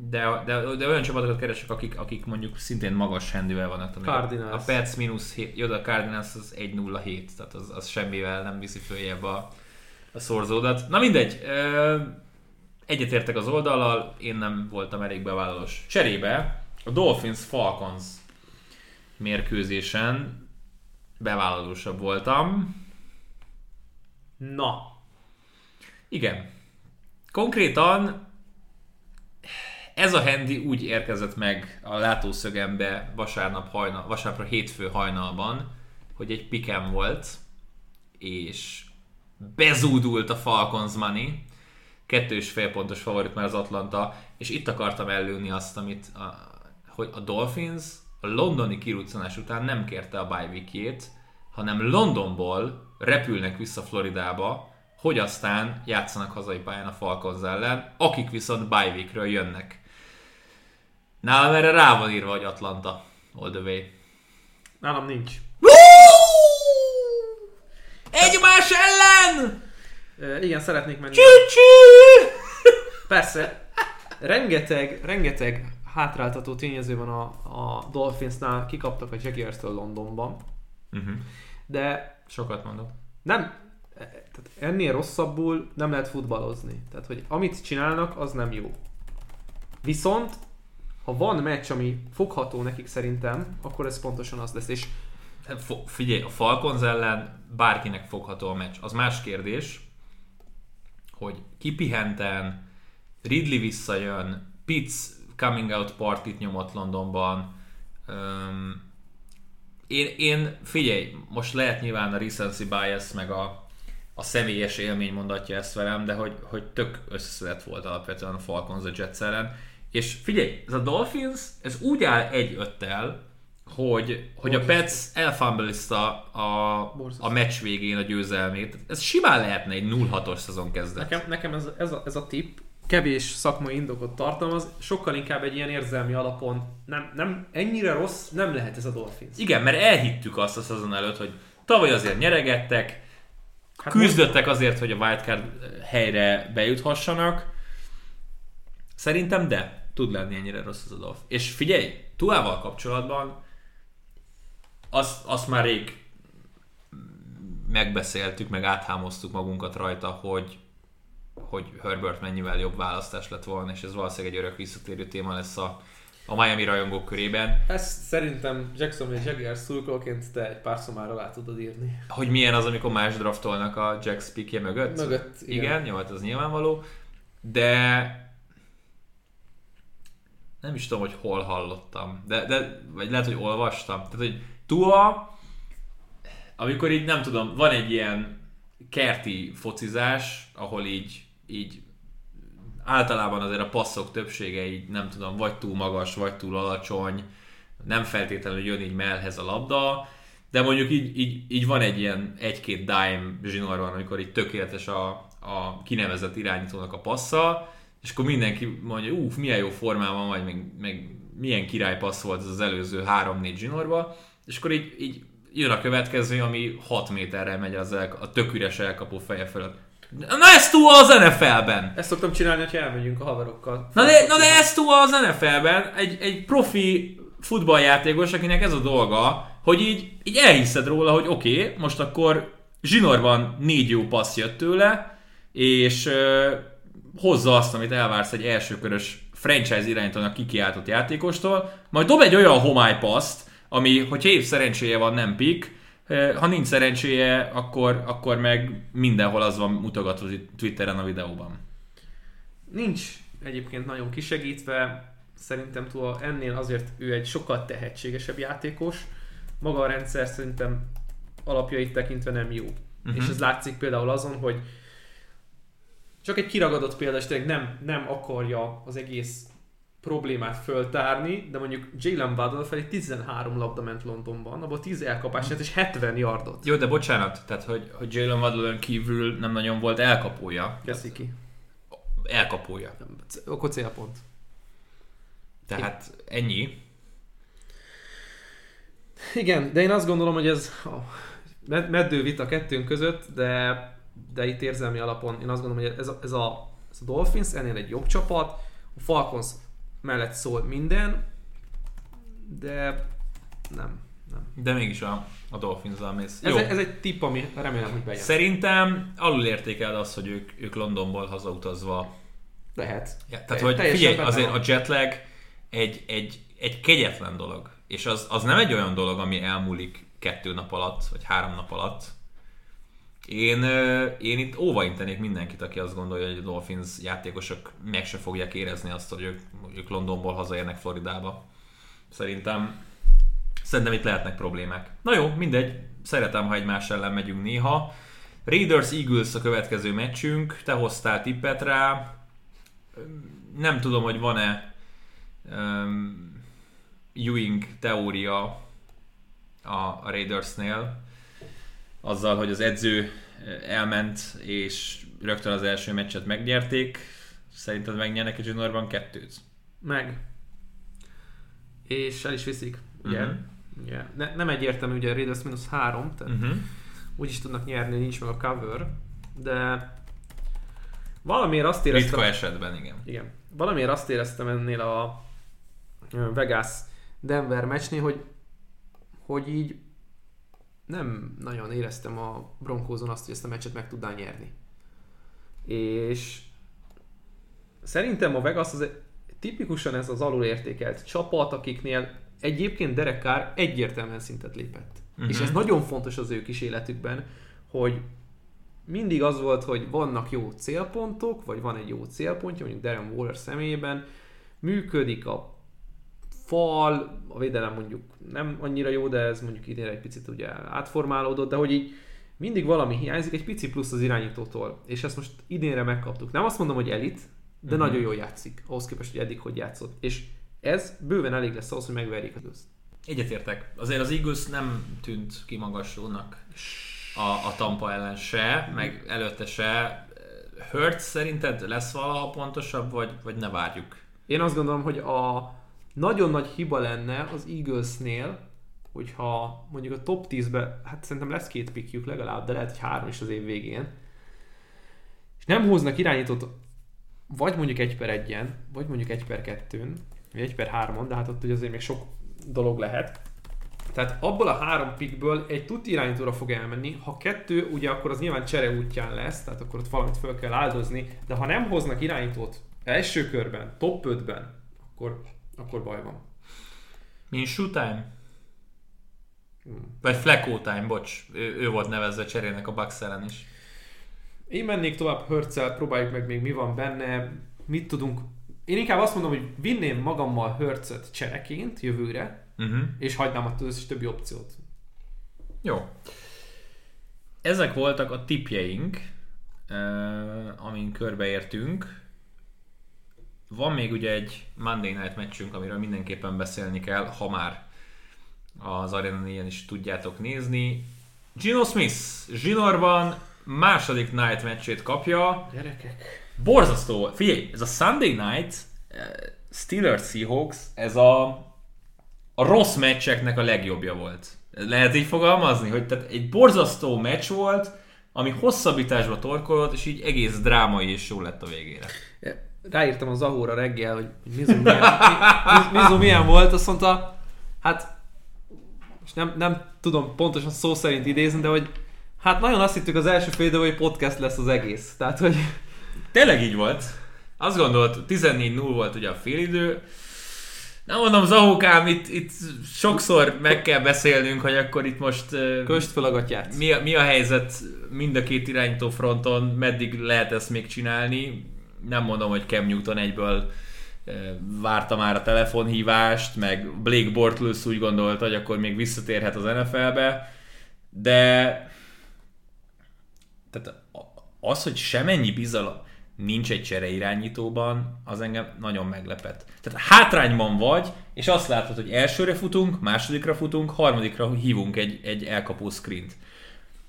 De, de, de olyan csapatokat keresek, akik, akik mondjuk szintén magas handivel vannak. Cardinals. A Pets mínusz 7, jó, de a Cardinals az 1-0-7, tehát az, az semmivel nem viszi följebb a, a szorzódat. Na mindegy, egyetértek az oldallal, én nem voltam elég bevállalós. Cserébe a Dolphins Falcons mérkőzésen bevállalósabb voltam. Na, Igen. Konkrétan ez a hendi úgy érkezett meg a látószögembe vasárnap hajnal, vasárnapra hétfő hajnalban, hogy egy pikem volt, és bezúdult a Falcons money, kettős fél pontos favorit már az Atlanta, és itt akartam ellőni azt, amit a, hogy a Dolphins a londoni kiruccanás után nem kérte a bye hanem Londonból repülnek vissza Floridába, hogy aztán játszanak hazai pályán a Falcons ellen, akik viszont bye jönnek. Nálam erre rá van írva, hogy Atlanta all the way. nálam nincs. Egymás ellen! Ö, igen, szeretnék menni. Csű! Persze, rengeteg, rengeteg hátráltató tényező van a, a Dolphinsnál, kikaptak a Jaguars-től Londonban, Uh-huh. de Sokat mondom. nem, tehát ennél rosszabbul nem lehet futballozni. Tehát, hogy amit csinálnak, az nem jó. Viszont, ha van meccs, ami fogható nekik szerintem, akkor ez pontosan az lesz. És Figyelj, a Falcons ellen bárkinek fogható a meccs. Az más kérdés, hogy kipihenten, Ridley visszajön, Pitts coming out partit nyomott Londonban. Öm, én, én, figyelj, most lehet nyilván a recency bias, meg a, a személyes élmény mondatja ezt velem, de hogy, hogy tök összeszedett volt alapvetően a Falcons a Jets ellen. És figyelj, ez a Dolphins, ez úgy áll egy öttel, hogy, hogy a Pets elfumblista a, a meccs végén a győzelmét. Ez simán lehetne egy 0-6-os szezon kezdet. nekem, nekem ez, ez, a, ez a tipp kevés szakmai indokot tartalmaz, sokkal inkább egy ilyen érzelmi alapon. Nem, nem, ennyire rossz nem lehet ez a Dolphins. Igen, mert elhittük azt a szezon előtt, hogy tavaly azért nyeregettek, Hát küzdöttek azért, hogy a wildcard helyre bejuthassanak. Szerintem de, tud lenni ennyire rossz az a Dolph. És figyelj, Tuával kapcsolatban azt, azt már rég megbeszéltük, meg áthámoztuk magunkat rajta, hogy hogy Herbert mennyivel jobb választás lett volna, és ez valószínűleg egy örök visszatérő téma lesz a, a Miami rajongók körében. Ezt szerintem Jackson vagy Jaguars szurkolóként te egy pár szomára rá tudod írni. Hogy milyen az, amikor más draftolnak a Jacks pickje mögött? Mögött, igen. igen. jó, hát az nyilvánvaló. De nem is tudom, hogy hol hallottam. De, de vagy lehet, hogy olvastam. Tehát, hogy Tua, amikor így nem tudom, van egy ilyen kerti focizás, ahol így, így általában azért a passzok többsége így nem tudom, vagy túl magas, vagy túl alacsony, nem feltétlenül jön így mellhez a labda, de mondjuk így, így, így van egy ilyen egy-két dime zsinór van, amikor így tökéletes a, a kinevezett irányítónak a passza, és akkor mindenki mondja, uff, milyen jó formában vagy, meg, meg milyen királypassz volt ez az előző 3-4 zsinórba, és akkor így, így jön a következő, ami 6 méterre megy az el, a tök üres elkapó feje fölött. Na ez túl az NFL-ben! Ezt szoktam csinálni, ha elmegyünk a haverokkal. Na de, na de ez túl az NFL-ben egy, egy profi futballjátékos, akinek ez a dolga, hogy így, így elhiszed róla, hogy oké, okay, most akkor zsinorban négy jó passz jött tőle, és hozza azt, amit elvársz egy elsőkörös franchise irányítónak kikiáltott játékostól, majd dob egy olyan homálypaszt, ami, hogyha év szerencséje van, nem pik, ha nincs szerencséje, akkor, akkor meg mindenhol az van mutogatva Twitteren a videóban. Nincs egyébként nagyon kisegítve, szerintem túl ennél azért ő egy sokkal tehetségesebb játékos. Maga a rendszer szerintem alapjait tekintve nem jó. Uh-huh. És ez látszik például azon, hogy csak egy kiragadott példa, és tényleg nem, nem akarja az egész problémát föltárni, de mondjuk Jalen Waddle felé 13 labda ment Londonban, abban 10 elkapás lett és 70 yardot. Jó, de bocsánat, tehát hogy, hogy Jalen waddle kívül nem nagyon volt elkapója. Keszi ki. Elkapója. Akkor célpont. Tehát ennyi. Igen, de én azt gondolom, hogy ez a med- meddő vita kettőnk között, de, de itt érzelmi alapon én azt gondolom, hogy ez a, ez a, ez a Dolphins ennél egy jobb csapat, a Falcons mellett szól minden, de nem, nem. De mégis a, a dolphins mész. Ez, Jó. egy, ez egy tipp, ami remélem, hogy bejön. Szerintem alul értékel az, hogy ők, ők Londonból hazautazva. Lehet. Ja, tehát, Te- hogy figyelj, azért van. a jetlag egy, egy, egy kegyetlen dolog. És az, az nem egy olyan dolog, ami elmúlik kettő nap alatt, vagy három nap alatt. Én, én itt óvaintenék mindenkit, aki azt gondolja, hogy a Dolphins játékosok meg se fogják érezni azt, hogy ők, ők Londonból hazaérnek Floridába. Szerintem, szerintem itt lehetnek problémák. Na jó, mindegy, szeretem, ha egymás ellen megyünk néha. Raiders Eagles a következő meccsünk, te hoztál tippet rá. Nem tudom, hogy van-e um, Ewing teória a, a Raidersnél, azzal, hogy az edző elment, és rögtön az első meccset megnyerték. Szerinted megnyernek a juniorban kettőt? Meg. És el is viszik. Ugye? Mhm. Yeah. Ne, nem egyértelmű, ugye a Raiders mínusz három, tehát Uh-huh. úgy is tudnak nyerni, nincs meg a cover, de valamiért azt éreztem... Ritka esetben, igen. Igen. Valamiért azt éreztem ennél a Vegas Denver meccsnél, hogy, hogy így nem nagyon éreztem a Broncózon azt, hogy ezt a meccset meg tudná nyerni. És szerintem a Vegas az tipikusan ez az alulértékelt csapat, akiknél egyébként Derek Carr egyértelműen szintet lépett. Uh-huh. És ez nagyon fontos az ő kis életükben, hogy mindig az volt, hogy vannak jó célpontok, vagy van egy jó célpontja, mondjuk Darren Waller személyében, működik a fal, a védelem mondjuk nem annyira jó, de ez mondjuk idén egy picit ugye átformálódott, de hogy így mindig valami hiányzik, egy pici plusz az irányítótól, és ezt most idénre megkaptuk. Nem azt mondom, hogy elit, de Mhm. nagyon jól játszik, ahhoz képest, hogy eddig hogy játszott. És ez bőven elég lesz ahhoz, hogy megverjék az őszt. Egyetértek. Azért az Eagles nem tűnt kimagaslónak a, a Tampa ellen se, meg előtte se. Hurts szerinted lesz valaha pontosabb, vagy, vagy ne várjuk? Én azt gondolom, hogy a nagyon nagy hiba lenne az Eaglesnél, hogyha mondjuk a top 10-be, hát szerintem lesz két pikjük legalább, de lehet, hogy három is az év végén, és nem hoznak irányítót vagy mondjuk egy per egyen, vagy mondjuk egy per kettőn, vagy egy per hármon, de hát ott ugye azért még sok dolog lehet. Tehát abból a három pikből egy tuti irányítóra fog elmenni, ha kettő, ugye akkor az nyilván csere útján lesz, tehát akkor ott valamit fel kell áldozni, de ha nem hoznak irányítót első körben, top 5-ben, akkor, akkor baj van. Minshew time? Vagy Flecko time, bocs. Ő, ő volt nevezve cserének a Bucks ellen is. Én mennék tovább Hörccel, próbáljuk meg még mi van benne, mit tudunk. Én inkább azt mondom, hogy vinném magammal Hörcet csereként jövőre, Uh-huh. és hagynám az összes többi opciót. Jó. Ezek voltak a tipjeink, uh, amin körbeértünk. Van még ugye egy Monday Night meccsünk, amiről mindenképpen beszélni kell, ha már az Arena 4 is tudjátok nézni. Gino Smith zsinórban második night meccsét kapja. Gyerekek. Borzasztó volt. Figyelj, ez a Sunday Night eh, Steelers Seahawks, ez a, a rossz meccseknek a legjobbja volt. Lehet így fogalmazni, hogy tehát egy borzasztó meccs volt, ami hosszabbításba torkolott, és így egész drámai és jó lett a végére. Ráírtam a Zahóra reggel, hogy Mizu milyen, mi, Mizu milyen volt, azt mondta, hát és nem, nem tudom pontosan szó szerint idézni, de hogy hát nagyon azt hittük az első fél hogy podcast lesz az egész. Tehát, hogy Tényleg így volt. Azt gondolt, 14-0 volt ugye a félidő. Nem mondom, Zahókám, itt, itt sokszor meg kell beszélnünk, hogy akkor itt most köst fel a gatyát. mi a, mi a helyzet mind a két irányító fronton, meddig lehet ezt még csinálni. Nem mondom, hogy Cam Newton egyből várta már a telefonhívást, meg Blake Bortles úgy gondolta, hogy akkor még visszatérhet az NFL-be, de tehát az, hogy semennyi bizalom nincs egy csere irányítóban, az engem nagyon meglepett. Tehát hátrányban vagy, és azt látod, hogy elsőre futunk, másodikra futunk, harmadikra hívunk egy, egy elkapó screent.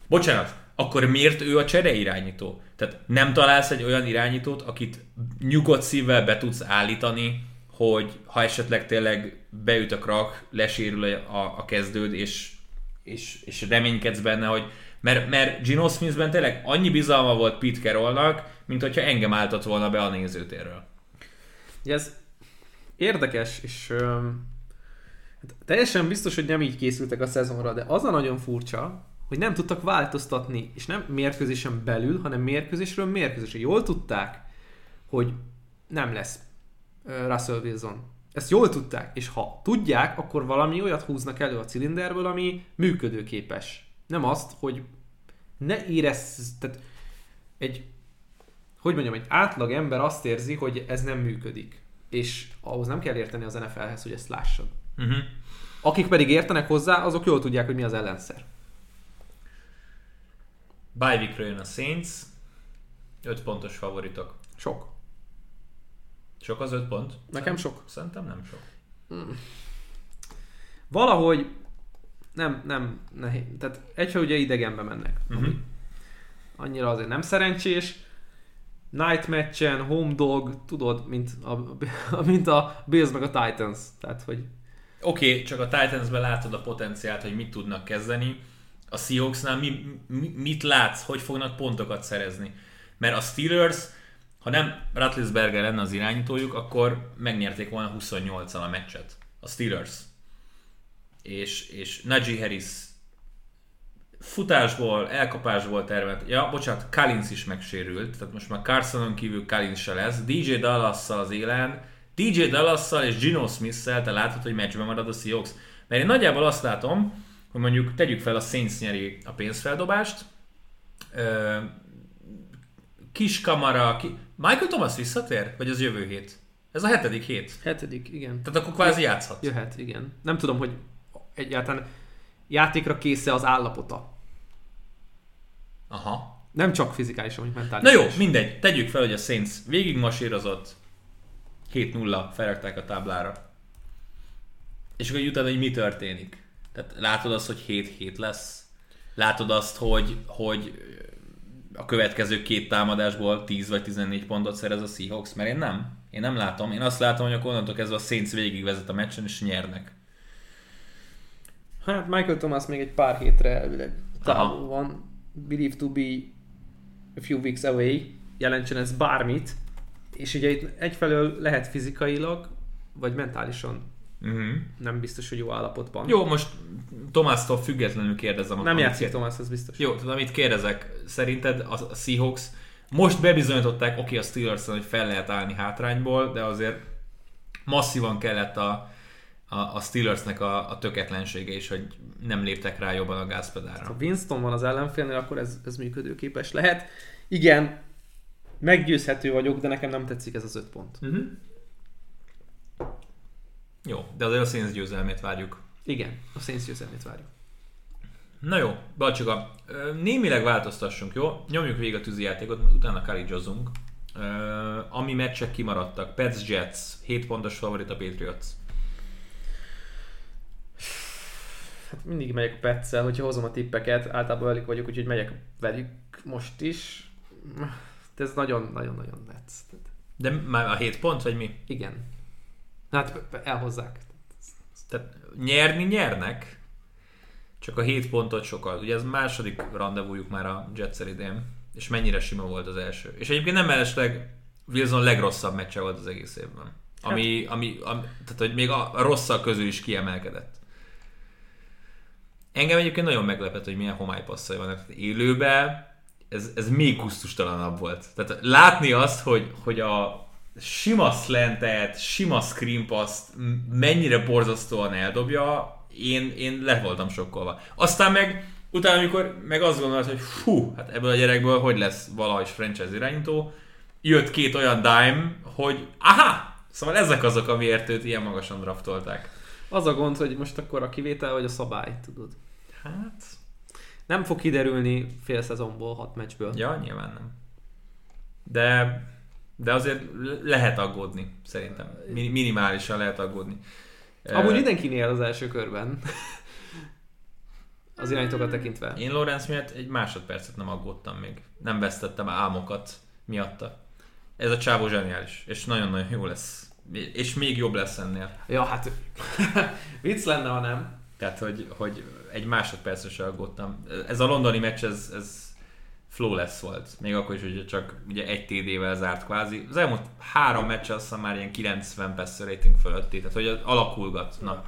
Bocsánat, akkor miért ő a csere irányító? Tehát nem találsz egy olyan irányítót, akit nyugodt szívvel be tudsz állítani, hogy ha esetleg tényleg beüt a krak, lesérül a, a kezdőd, és, és, és reménykedsz benne, hogy mert, mert Gino Smithben tényleg annyi bizalma volt Pete Carrollnak, mint hogyha engem álltott volna be a nézőtérről. Ez érdekes, és öm, hát teljesen biztos, hogy nem így készültek a szezonra, de az a nagyon furcsa, hogy nem tudtak változtatni, és nem mérkőzésen belül, hanem mérkőzésről mérkőzésre. Jól tudták, hogy nem lesz Russell Wilson. ezt jól tudták, és ha tudják, akkor valami olyat húznak elő a cilinderből, ami működőképes. Nem azt, hogy ne érezz, tehát egy, hogy mondjam, egy átlag ember azt érzi, hogy ez nem működik. És ahhoz nem kell érteni az NFL-hez, hogy ezt lássad. Uh-huh. Akik pedig értenek hozzá, azok jól tudják, hogy mi az ellenszer. Bye jön a Saints, 5 pontos favoritok. Sok. Sok az 5 pont? Nekem sok. Szerintem nem sok. Valahogy nem, nem, nehéz. Tehát egyfelől ugye idegenbe mennek. Uh-huh. Annyira azért nem szerencsés. Night matchen, home dog, tudod, mint a, mint a Bills meg a Titans. Tehát, hogy Oké, okay, csak a Titansben látod a potenciált, hogy mit tudnak kezdeni. A Seahawksnál mi, mi, mit látsz, hogy fognak pontokat szerezni? Mert a Steelers, ha nem Ratlisberger lenne az irányítójuk, akkor megnyerték volna 28-al a meccset. A Steelers. És, és Najee Harris futásból, elkapásból tervelt. Ja, bocsánat, Collins is megsérült, tehát most már Carsonon kívül Collins se lesz. DJ dallas az élen, DJ dallas és Gino Smith-szel te látod, hogy meccsben marad a Seahawks. Mert én nagyjából azt látom, hogy mondjuk tegyük fel a Saints nyeri a pénzfeldobást, kis kamara, ki... Michael Thomas visszatér? Vagy az jövő hét? Ez a hetedik hét. hetedik, igen. Tehát akkor kvázi játszhat. Jöhet, igen. Nem tudom, hogy egyáltalán játékra késze az állapota. Aha. Nem csak fizikálisan, hogy mentálisan. Na jó, mindegy. Tegyük fel, hogy a Saints végig masírozott, 7-0 felrakták a táblára. És akkor utána, hogy mi történik. Tehát látod azt, hogy 7-7 lesz. Látod azt, hogy, hogy a következő két támadásból 10 vagy 14 pontot szerez a Seahawks, mert én nem. Én nem látom. Én azt látom, hogy akkor onnantól kezdve a Saints végigvezet a meccsen, és nyernek. Hát Michael Thomas még egy pár hétre elvileg Aha. távol van. Believe to be a few weeks away. Jelentsen ez bármit. És ugye itt egyfelől lehet fizikailag, vagy mentálisan Uh-huh. nem biztos, hogy jó állapotban. Jó, most Tomásztól függetlenül kérdezem. Nem játszik kér- Thomas, ez biztos. Jó, tudom, amit kérdezek, szerinted a Seahawks most bebizonyították, oké, a steelers hogy fel lehet állni hátrányból, de azért masszívan kellett a, a, a Steelersnek a, a töketlensége is, hogy nem léptek rá jobban a gázpedálra. Ha Winston van az ellenfélnél, akkor ez, ez működőképes lehet. Igen, meggyőzhető vagyok, de nekem nem tetszik ez az öt pont. Uh-huh. Jó, de azért a Saints győzelmét várjuk. Igen, a Saints győzelmét várjuk. Na jó, Balcsika, némileg változtassunk, jó? Nyomjuk végig a tűzijátékot, utána kalidzsozunk. Ami meccsek kimaradtak, Pets Jets, 7 pontos favorit a Patriots. Hát mindig megyek a petszel, hogyha hozom a tippeket, általában velük vagyok, úgyhogy megyek velük most is. De ez nagyon-nagyon-nagyon letsz. De már a 7 pont, vagy mi? Igen. Hát elhozzák. Tehát nyerni nyernek, csak a 7 pontot sokat. Ugye ez második rendezvújuk már a Jetszer idén, és mennyire sima volt az első. És egyébként nem mellesleg Wilson legrosszabb meccse volt az egész évben. Ami, ami, ami tehát hogy még a, a rosszak közül is kiemelkedett. Engem egyébként nagyon meglepett, hogy milyen homálypasszai vannak. Tehát Élőben ez, ez még kusztustalanabb volt. Tehát látni azt, hogy, hogy a sima slantet, sima screen passt mennyire borzasztóan eldobja, én, én le voltam sokkolva. Aztán meg utána, amikor meg azt gondolod, hogy fú, hát ebből a gyerekből hogy lesz valahogy franchise irányító, jött két olyan dime, hogy aha, szóval ezek azok, amiért őt ilyen magasan draftolták. Az a gond, hogy most akkor a kivétel vagy a szabály, tudod. Hát, Nem fog kiderülni fél szezonból, hat meccsből. ja, nyilván nem. De, de azért lehet aggódni, szerintem. Mi- Minimálisan lehet aggódni. Amúgy mindenkinél az első körben. az irányítókat tekintve. Én Lorenz miatt egy másodpercet nem aggódtam még. Nem vesztettem álmokat miatta. Ez a csávó zseniális, és nagyon-nagyon jó lesz. És még jobb lesz ennél. Ja, hát vicc lenne, ha nem. Tehát, hogy, hogy egy másodpercre se aggódtam. Ez a londoni meccs, ez, ez flawless volt. Még akkor is, hogy csak ugye egy TD-vel zárt kvázi. Az elmúlt három meccs azt hiszem már ilyen 90 passer rating fölötti, tehát hogy alakulgat. Na,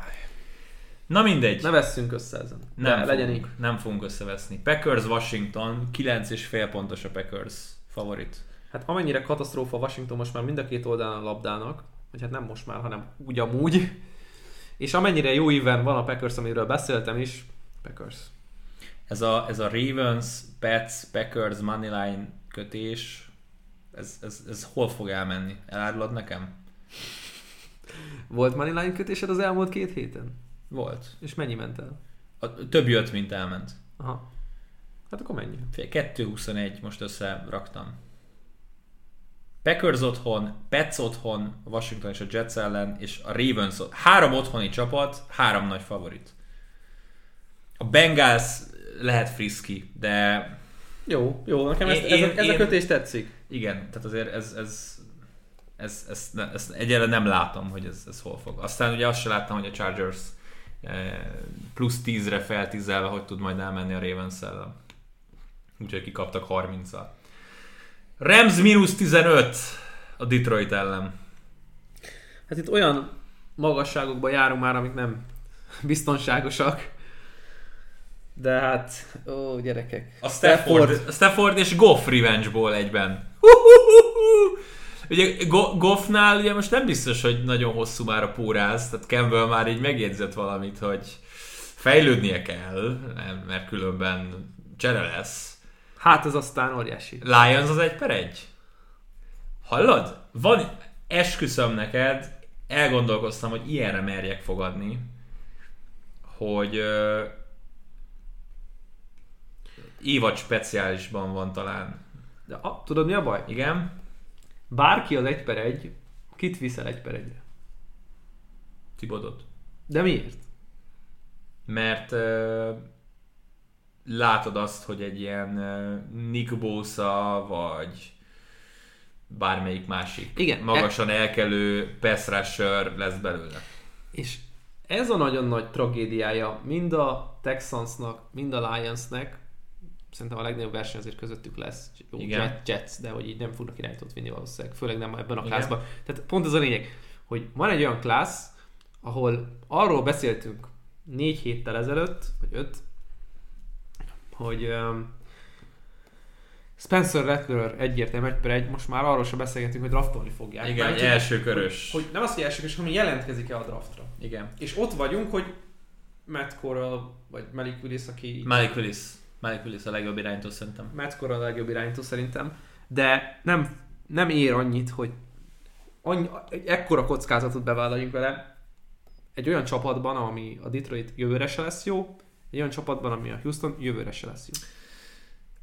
Na mindegy. Ne vesszünk össze ezen. Nem, De legyen így. nem fogunk összeveszni. Packers Washington, 9,5 pontos a Packers favorit. Hát amennyire katasztrófa Washington most már mind a két oldalán labdának, vagy hát nem most már, hanem úgy amúgy. És amennyire jó íven van a Packers, amiről beszéltem is, Packers. Ez a, ez a Ravens, Pets, Packers, Moneyline kötés, ez, ez, ez hol fog elmenni? Elárulod nekem? Volt moneyline kötésed az elmúlt két héten? Volt. És mennyi ment el? A, több jött, mint elment. Aha. Hát akkor mennyi? 2-21 most összeraktam. Packers otthon, Pets otthon, Washington és a Jets ellen, és a Ravens otthon. Három otthoni csapat, három nagy favorit. A Bengals lehet friski, de Jó, jó, nekem Én- ez, ez, én- a, ez a én- kötés tetszik. igen, tehát azért ez, ez, ez, ez, ez, ez egyelőre nem látom, hogy ez, ez hol fog. Aztán ugye azt sem láttam, hogy a Chargers eh, plusz 10-re feltízelve, hogy tud majd elmenni a ravens ellen. Úgyhogy kikaptak 30-al. Rams mínusz 15 a Detroit ellen. Hát itt olyan magasságokba járunk már, amik nem biztonságosak. De hát, ó, gyerekek. A Stafford, a Stafford és Goff revenge-ból egyben. Huhuhuhu. Ugye Go- Goffnál ugye most nem biztos, hogy nagyon hosszú már a póráz, tehát Campbell már így megjegyzett valamit, hogy fejlődnie kell, mert különben csere lesz. Hát ez aztán óriási. Lions az egy per egy? Hallod? Van, esküszöm neked, elgondolkoztam, hogy ilyenre merjek fogadni, hogy évad speciálisban van talán. De a, tudod mi a baj? Igen? Bárki az egy per egy, kit viszel egy per egyre? Tibodot. De miért? Mert ö, látod azt, hogy egy ilyen ö, Nick Bosa, vagy bármelyik másik Igen, magasan elkelő pass rusher lesz belőle. És ez a nagyon nagy tragédiája mind a Texansnak, mind a Lionsnek, szerintem a legnagyobb verseny azért közöttük lesz. Jó, Igen. Jet, Jets, de hogy így nem fognak irányítót vinni valószínűleg, főleg nem ebben a klászban. Tehát pont ez a lényeg, hogy van egy olyan klász, ahol arról beszéltünk négy héttel ezelőtt, vagy öt, hogy um, Spencer Rattler egyértelmű egy per egy, most már arról sem beszélgetünk, hogy draftolni fogják. Igen, Mármint, egy hogy- első körös. Hogy nem az, hogy elsőkörös, hanem jelentkezik-e a draftra. Igen. És ott vagyunk, hogy Matt Corral, vagy Malik Willis, aki Malik Willis. Malik Willis a legjobb irányító szerintem. Matt Corral a legjobb irányító szerintem, de nem, nem ér annyit, hogy annyi, ekkora kockázatot bevállaljunk vele egy olyan csapatban, ami a Detroit jövőre se lesz jó, egy olyan csapatban, ami a Houston jövőre se lesz jó.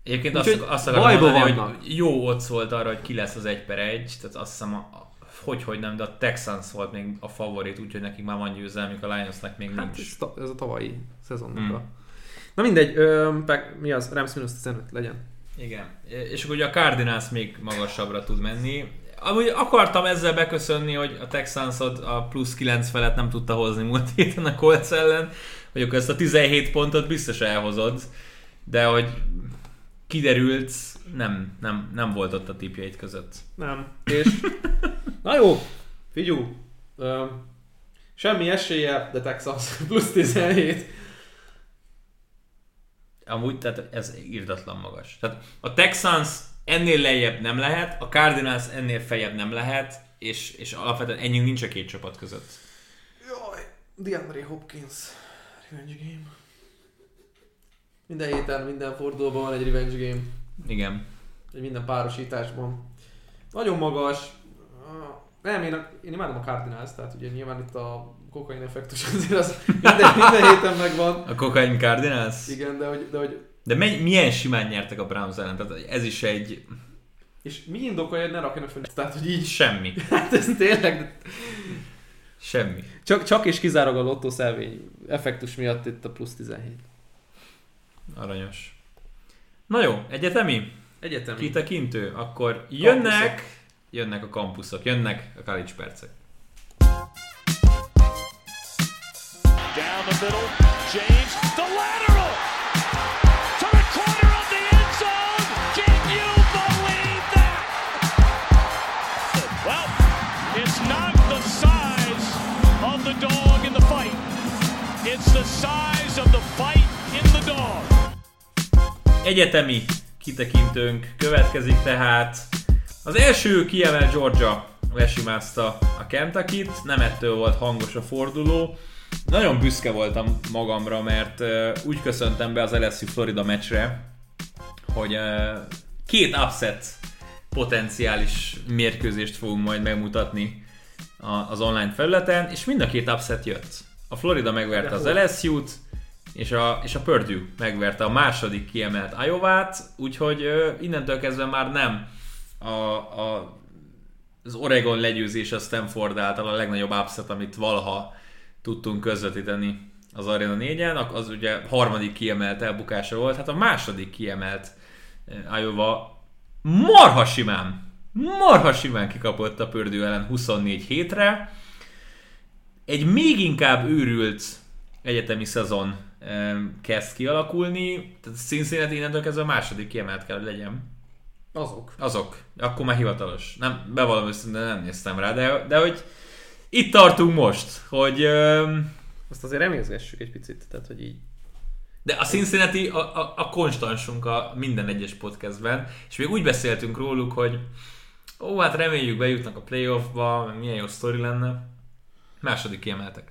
Egyébként Úgyhogy azt, azt akarom mondani, vannak. hogy jó ott volt arra, hogy ki lesz az egy per egy, tehát azt hiszem, a, hogy, hogy nem, de a Texans volt még a favorit, úgyhogy nekik már van győzelmük, a Lionsnak még Hát nincs. ez, ta- ez a tavalyi szezonnak Hmm. a... Na mindegy, ö, Pack- mi az? Rams minusz 15 legyen. Igen. És akkor ugye a Cardinals még magasabbra tud menni. Amúgy akartam ezzel beköszönni, hogy a Texansot a plusz 9 felett nem tudta hozni múlt héten a Colts ellen, hogy akkor ezt a 17 pontot biztos elhozod, de hogy kiderült, nem, nem, nem volt ott a tipjeid között. Nem. És... Na jó, figyú. Semmi esélye, de Texas plusz 17. Amúgy, tehát ez írdatlan magas. Tehát a Texans ennél lejjebb nem lehet, a Cardinals ennél feljebb nem lehet, és, és alapvetően ennyi nincs a két csapat között. Jaj, DeAndre Hopkins. Revenge game. Minden héten, minden fordulóban van egy revenge game. Igen. Egy minden párosításban. Nagyon magas. Ah, Nem, én, én imádom a Cardinals, tehát ugye nyilván itt a kokain effektus azért az minden, minden héten megvan. A Cocaine Cardinals? Igen, de hogy, de hogy De me- milyen simán nyertek a Browns ellen? Tehát ez is egy és mi indokolja, hogy ne rakjanak fel? Tehát, hogy így, semmi. hát ez tényleg, Semmi. csak, csak és kizárólag a lottó szelvény effektus miatt itt a plusz 17. Aranyos. Na jó, egyetemi? Egyetemi. Kitekintő? Akkor jönnek, jönnek a kampuszok, jönnek a college percek. Down the middle, James, the lateral to the corner of the end zone. Can you believe that? Well, it's not the size of the dog in the fight. It's the size of the fight in the dog. Egyetemi kitekintőnk következik tehát. Az első kiemel Georgia lesimázta a kentucky nem ettől volt hangos a forduló. Nagyon büszke voltam magamra, mert úgy köszöntem be az LSU Florida meccsre, hogy két upset potenciális mérkőzést fogunk majd megmutatni az online felületen, és mind a két upset jött. A Florida megverte az LSU-t, és a, és a Purdue megverte a második kiemelt Iowa-t, úgyhogy uh, innentől kezdve már nem a, a, az Oregon legyőzés a Stanford által a legnagyobb upset, amit valaha tudtunk közvetíteni az Arena 4-en, az ugye harmadik kiemelt elbukása volt, hát a második kiemelt Iowa marha simán, marha simán kikapott a Purdue ellen 24 hétre. Egy még inkább őrült egyetemi szezon kezd kialakulni, tehát Cincinnati innentől kezdve a második kiemelt kell, hogy legyen. Azok. Azok. Akkor már hivatalos. Nem, bevallom őszintén, nem néztem rá, de, de hogy itt tartunk most, hogy... Um, Azt azért remélgessük egy picit, tehát hogy így. de a Cincinnati a, a, a konstansunk a minden egyes podcastben, és még úgy beszéltünk róluk, hogy ó, hát reméljük bejutnak a playoffba, milyen jó sztori lenne. Második kiemeltek.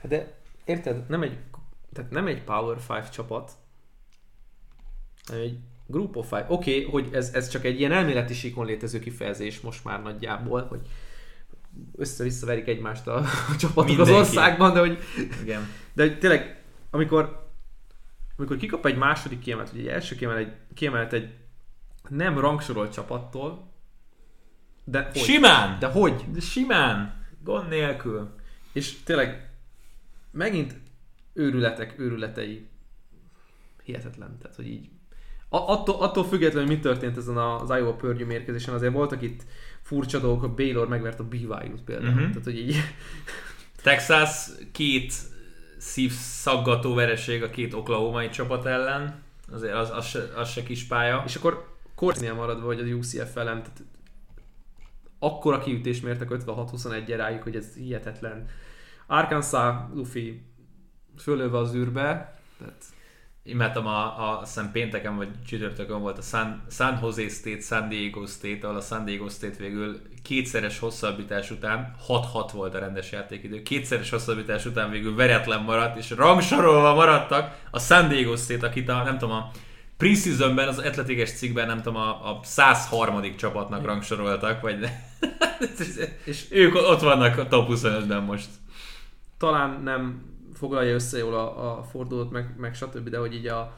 Hát de érted, nem egy, tehát nem egy Power 5 csapat, hanem egy Group of Five. Oké, okay, hogy ez, ez csak egy ilyen elméleti síkon létező kifejezés most már nagyjából, hogy össze-vissza verik egymást a, a csapatok Mindenki. az országban, de hogy, Igen. de hogy tényleg, amikor, amikor kikap egy második kiemelt, vagy egy első kiemelt egy, kiemelt egy nem rangsorolt csapattól, de hogy? Simán! De hogy? De simán! Gond nélkül. És tényleg megint őrületek, őrületei hihetetlen. Tehát, hogy így attól, attól függetlenül, hogy mi történt ezen az Iowa Purdue mérkőzésen, azért voltak itt furcsa dolgok, a Baylor megvert a BYU-t például. Uh-huh. Tehát, hogy így Texas két szívszaggató vereség a két oklahomai csapat ellen. Azért az, az, se, az se kis pálya. És akkor Korcnél maradva, hogy az UCF ellen, tehát akkora kiütést mértek 56-21 rájuk, hogy ez hihetetlen. Arkansas, Luffy fölöve az űrbe, tehát Imádtam a, a azt hiszem pénteken vagy csütörtökön volt a San, San Jose State, San Diego State, ahol a San Diego State végül kétszeres hosszabbítás után, 6-6 volt a rendes játékidő, kétszeres hosszabbítás után végül veretlen maradt, és rangsorolva maradtak a San Diego State, akit a, nem tudom, a preseasonben, az atletikes cikkben, nem tudom, a, a 103. csapatnak rangsoroltak, vagy és ők ott vannak a top 25-ben most. talán nem foglalja össze jól a, a fordulót, meg, meg stb., de hogy így a,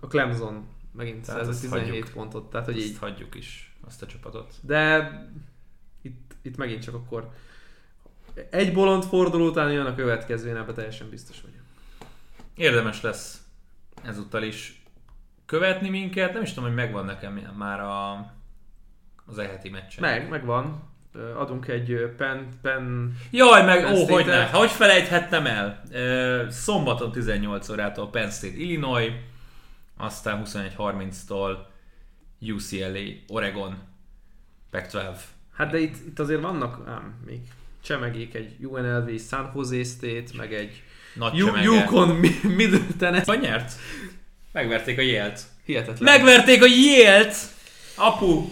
a Clemson megint Tehát szerzett azt 17 hagyjuk. pontot, tehát hogy így Ezt hagyjuk is, azt a csapatot. De itt, itt megint csak akkor egy bolond forduló után jön a következő, én ebben teljesen biztos vagyok. Érdemes lesz ezúttal is követni minket. Nem is tudom, hogy megvan nekem már a, az eheti meccsen. Meg, megvan. Adunk egy pen, pen Jaj, meg, Penn ó, hogy ne, hogy felejthettem el. Szombaton 18 órától Penn State, Illinois, aztán 21.30-tól UCLA, Oregon, Pac-12. Hát de itt, itt azért vannak ám, még csemegék egy UNLV San Jose State, meg egy Nagy. Yukon Mi- Middle Tennessee. Vagy nyert? Megverték a Yale-t. Hihetetlen. Megverték a Yale-t! Apu!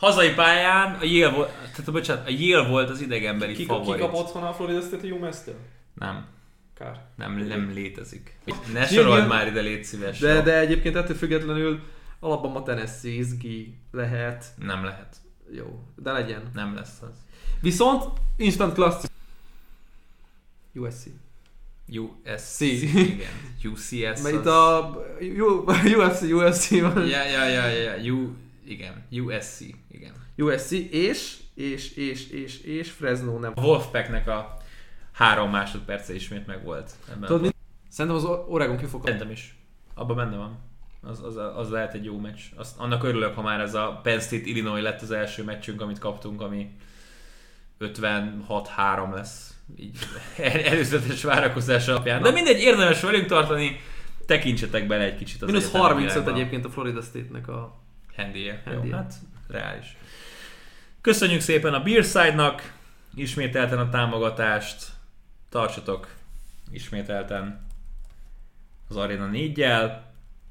Hazai pályán a Yale volt, tehát bocsánat, a Yale volt az idegenbeli Ki, ki favorit. kap otthon a Florida State a UMass-től? Nem, Kár. nem, nem létezik. Ne sorold már ide, légy szíves. De, de egyébként ettől függetlenül Alabama Tennessee izgi lehet. Nem lehet. Jó, de legyen. Nem lesz az. Viszont instant class USC. USC. Igen. UCS. Mert itt a UFC, UFC van. Ja, ja, ja, ja, ja. U... Igen. USC. Igen. USC és, és, és, és, és Fresno nem. A Wolfpacknek a három másodperce ismét meg volt. Ebben Tudod, mit? Szerintem az Oregon ki fog Szerintem is. Abban benne van. Az, az, az lehet egy jó meccs. Azt, annak örülök, ha már ez a Penn State Illinois lett az első meccsünk, amit kaptunk, ami 56-3 lesz. Így el- előzetes várakozás alapján. De mindegy, érdemes velünk tartani. Tekintsetek bele egy kicsit az Minusz egyetemi 35 világba. egyébként a Florida State-nek a... Handije. Jó, Handije. hát reális. Köszönjük szépen a Beerside-nak, ismételten a támogatást, tartsatok ismételten az Arena 4-jel,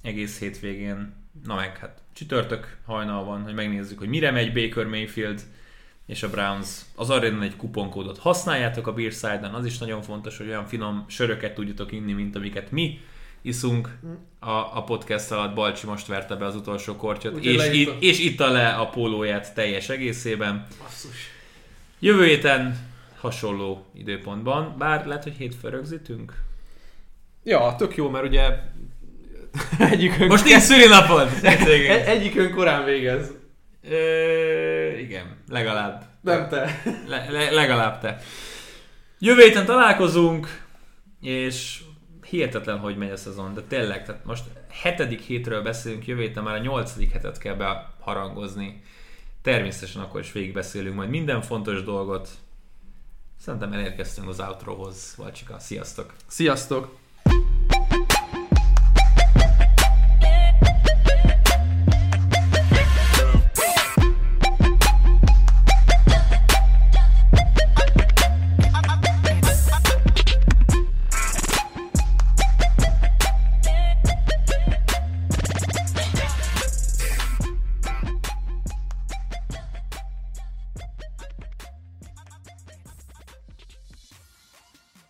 egész hétvégén, na meg hát csütörtök hajnal van, hogy megnézzük, hogy mire megy Baker Mayfield és a Browns az arena egy kuponkódot használjátok a Beerside-on, az is nagyon fontos, hogy olyan finom söröket tudjatok inni, mint amiket mi iszunk a, a podcast alatt. Balcsi most verte be az utolsó kortyot, Ugye és, leitta. i- és itta le a pólóját teljes egészében. Basszus. Jövő héten hasonló időpontban, bár lehet, hogy hétfő rögzítünk. Ja, tök jó, mert ugye egyikünk, Most nincs szülinapod! egy, egyikünk korán végez. Ö, igen, legalább. Nem te. Le, le, legalább te. Jövő héten találkozunk, és hihetetlen, hogy megy a szezon, de tényleg, tehát most hetedik hétről beszélünk, jövő héten már a nyolcadik hetet kell beharangozni. Természetesen akkor is végigbeszélünk majd minden fontos dolgot. Szerintem elérkeztünk az outrohoz. Valcsika, sziasztok! Sziasztok!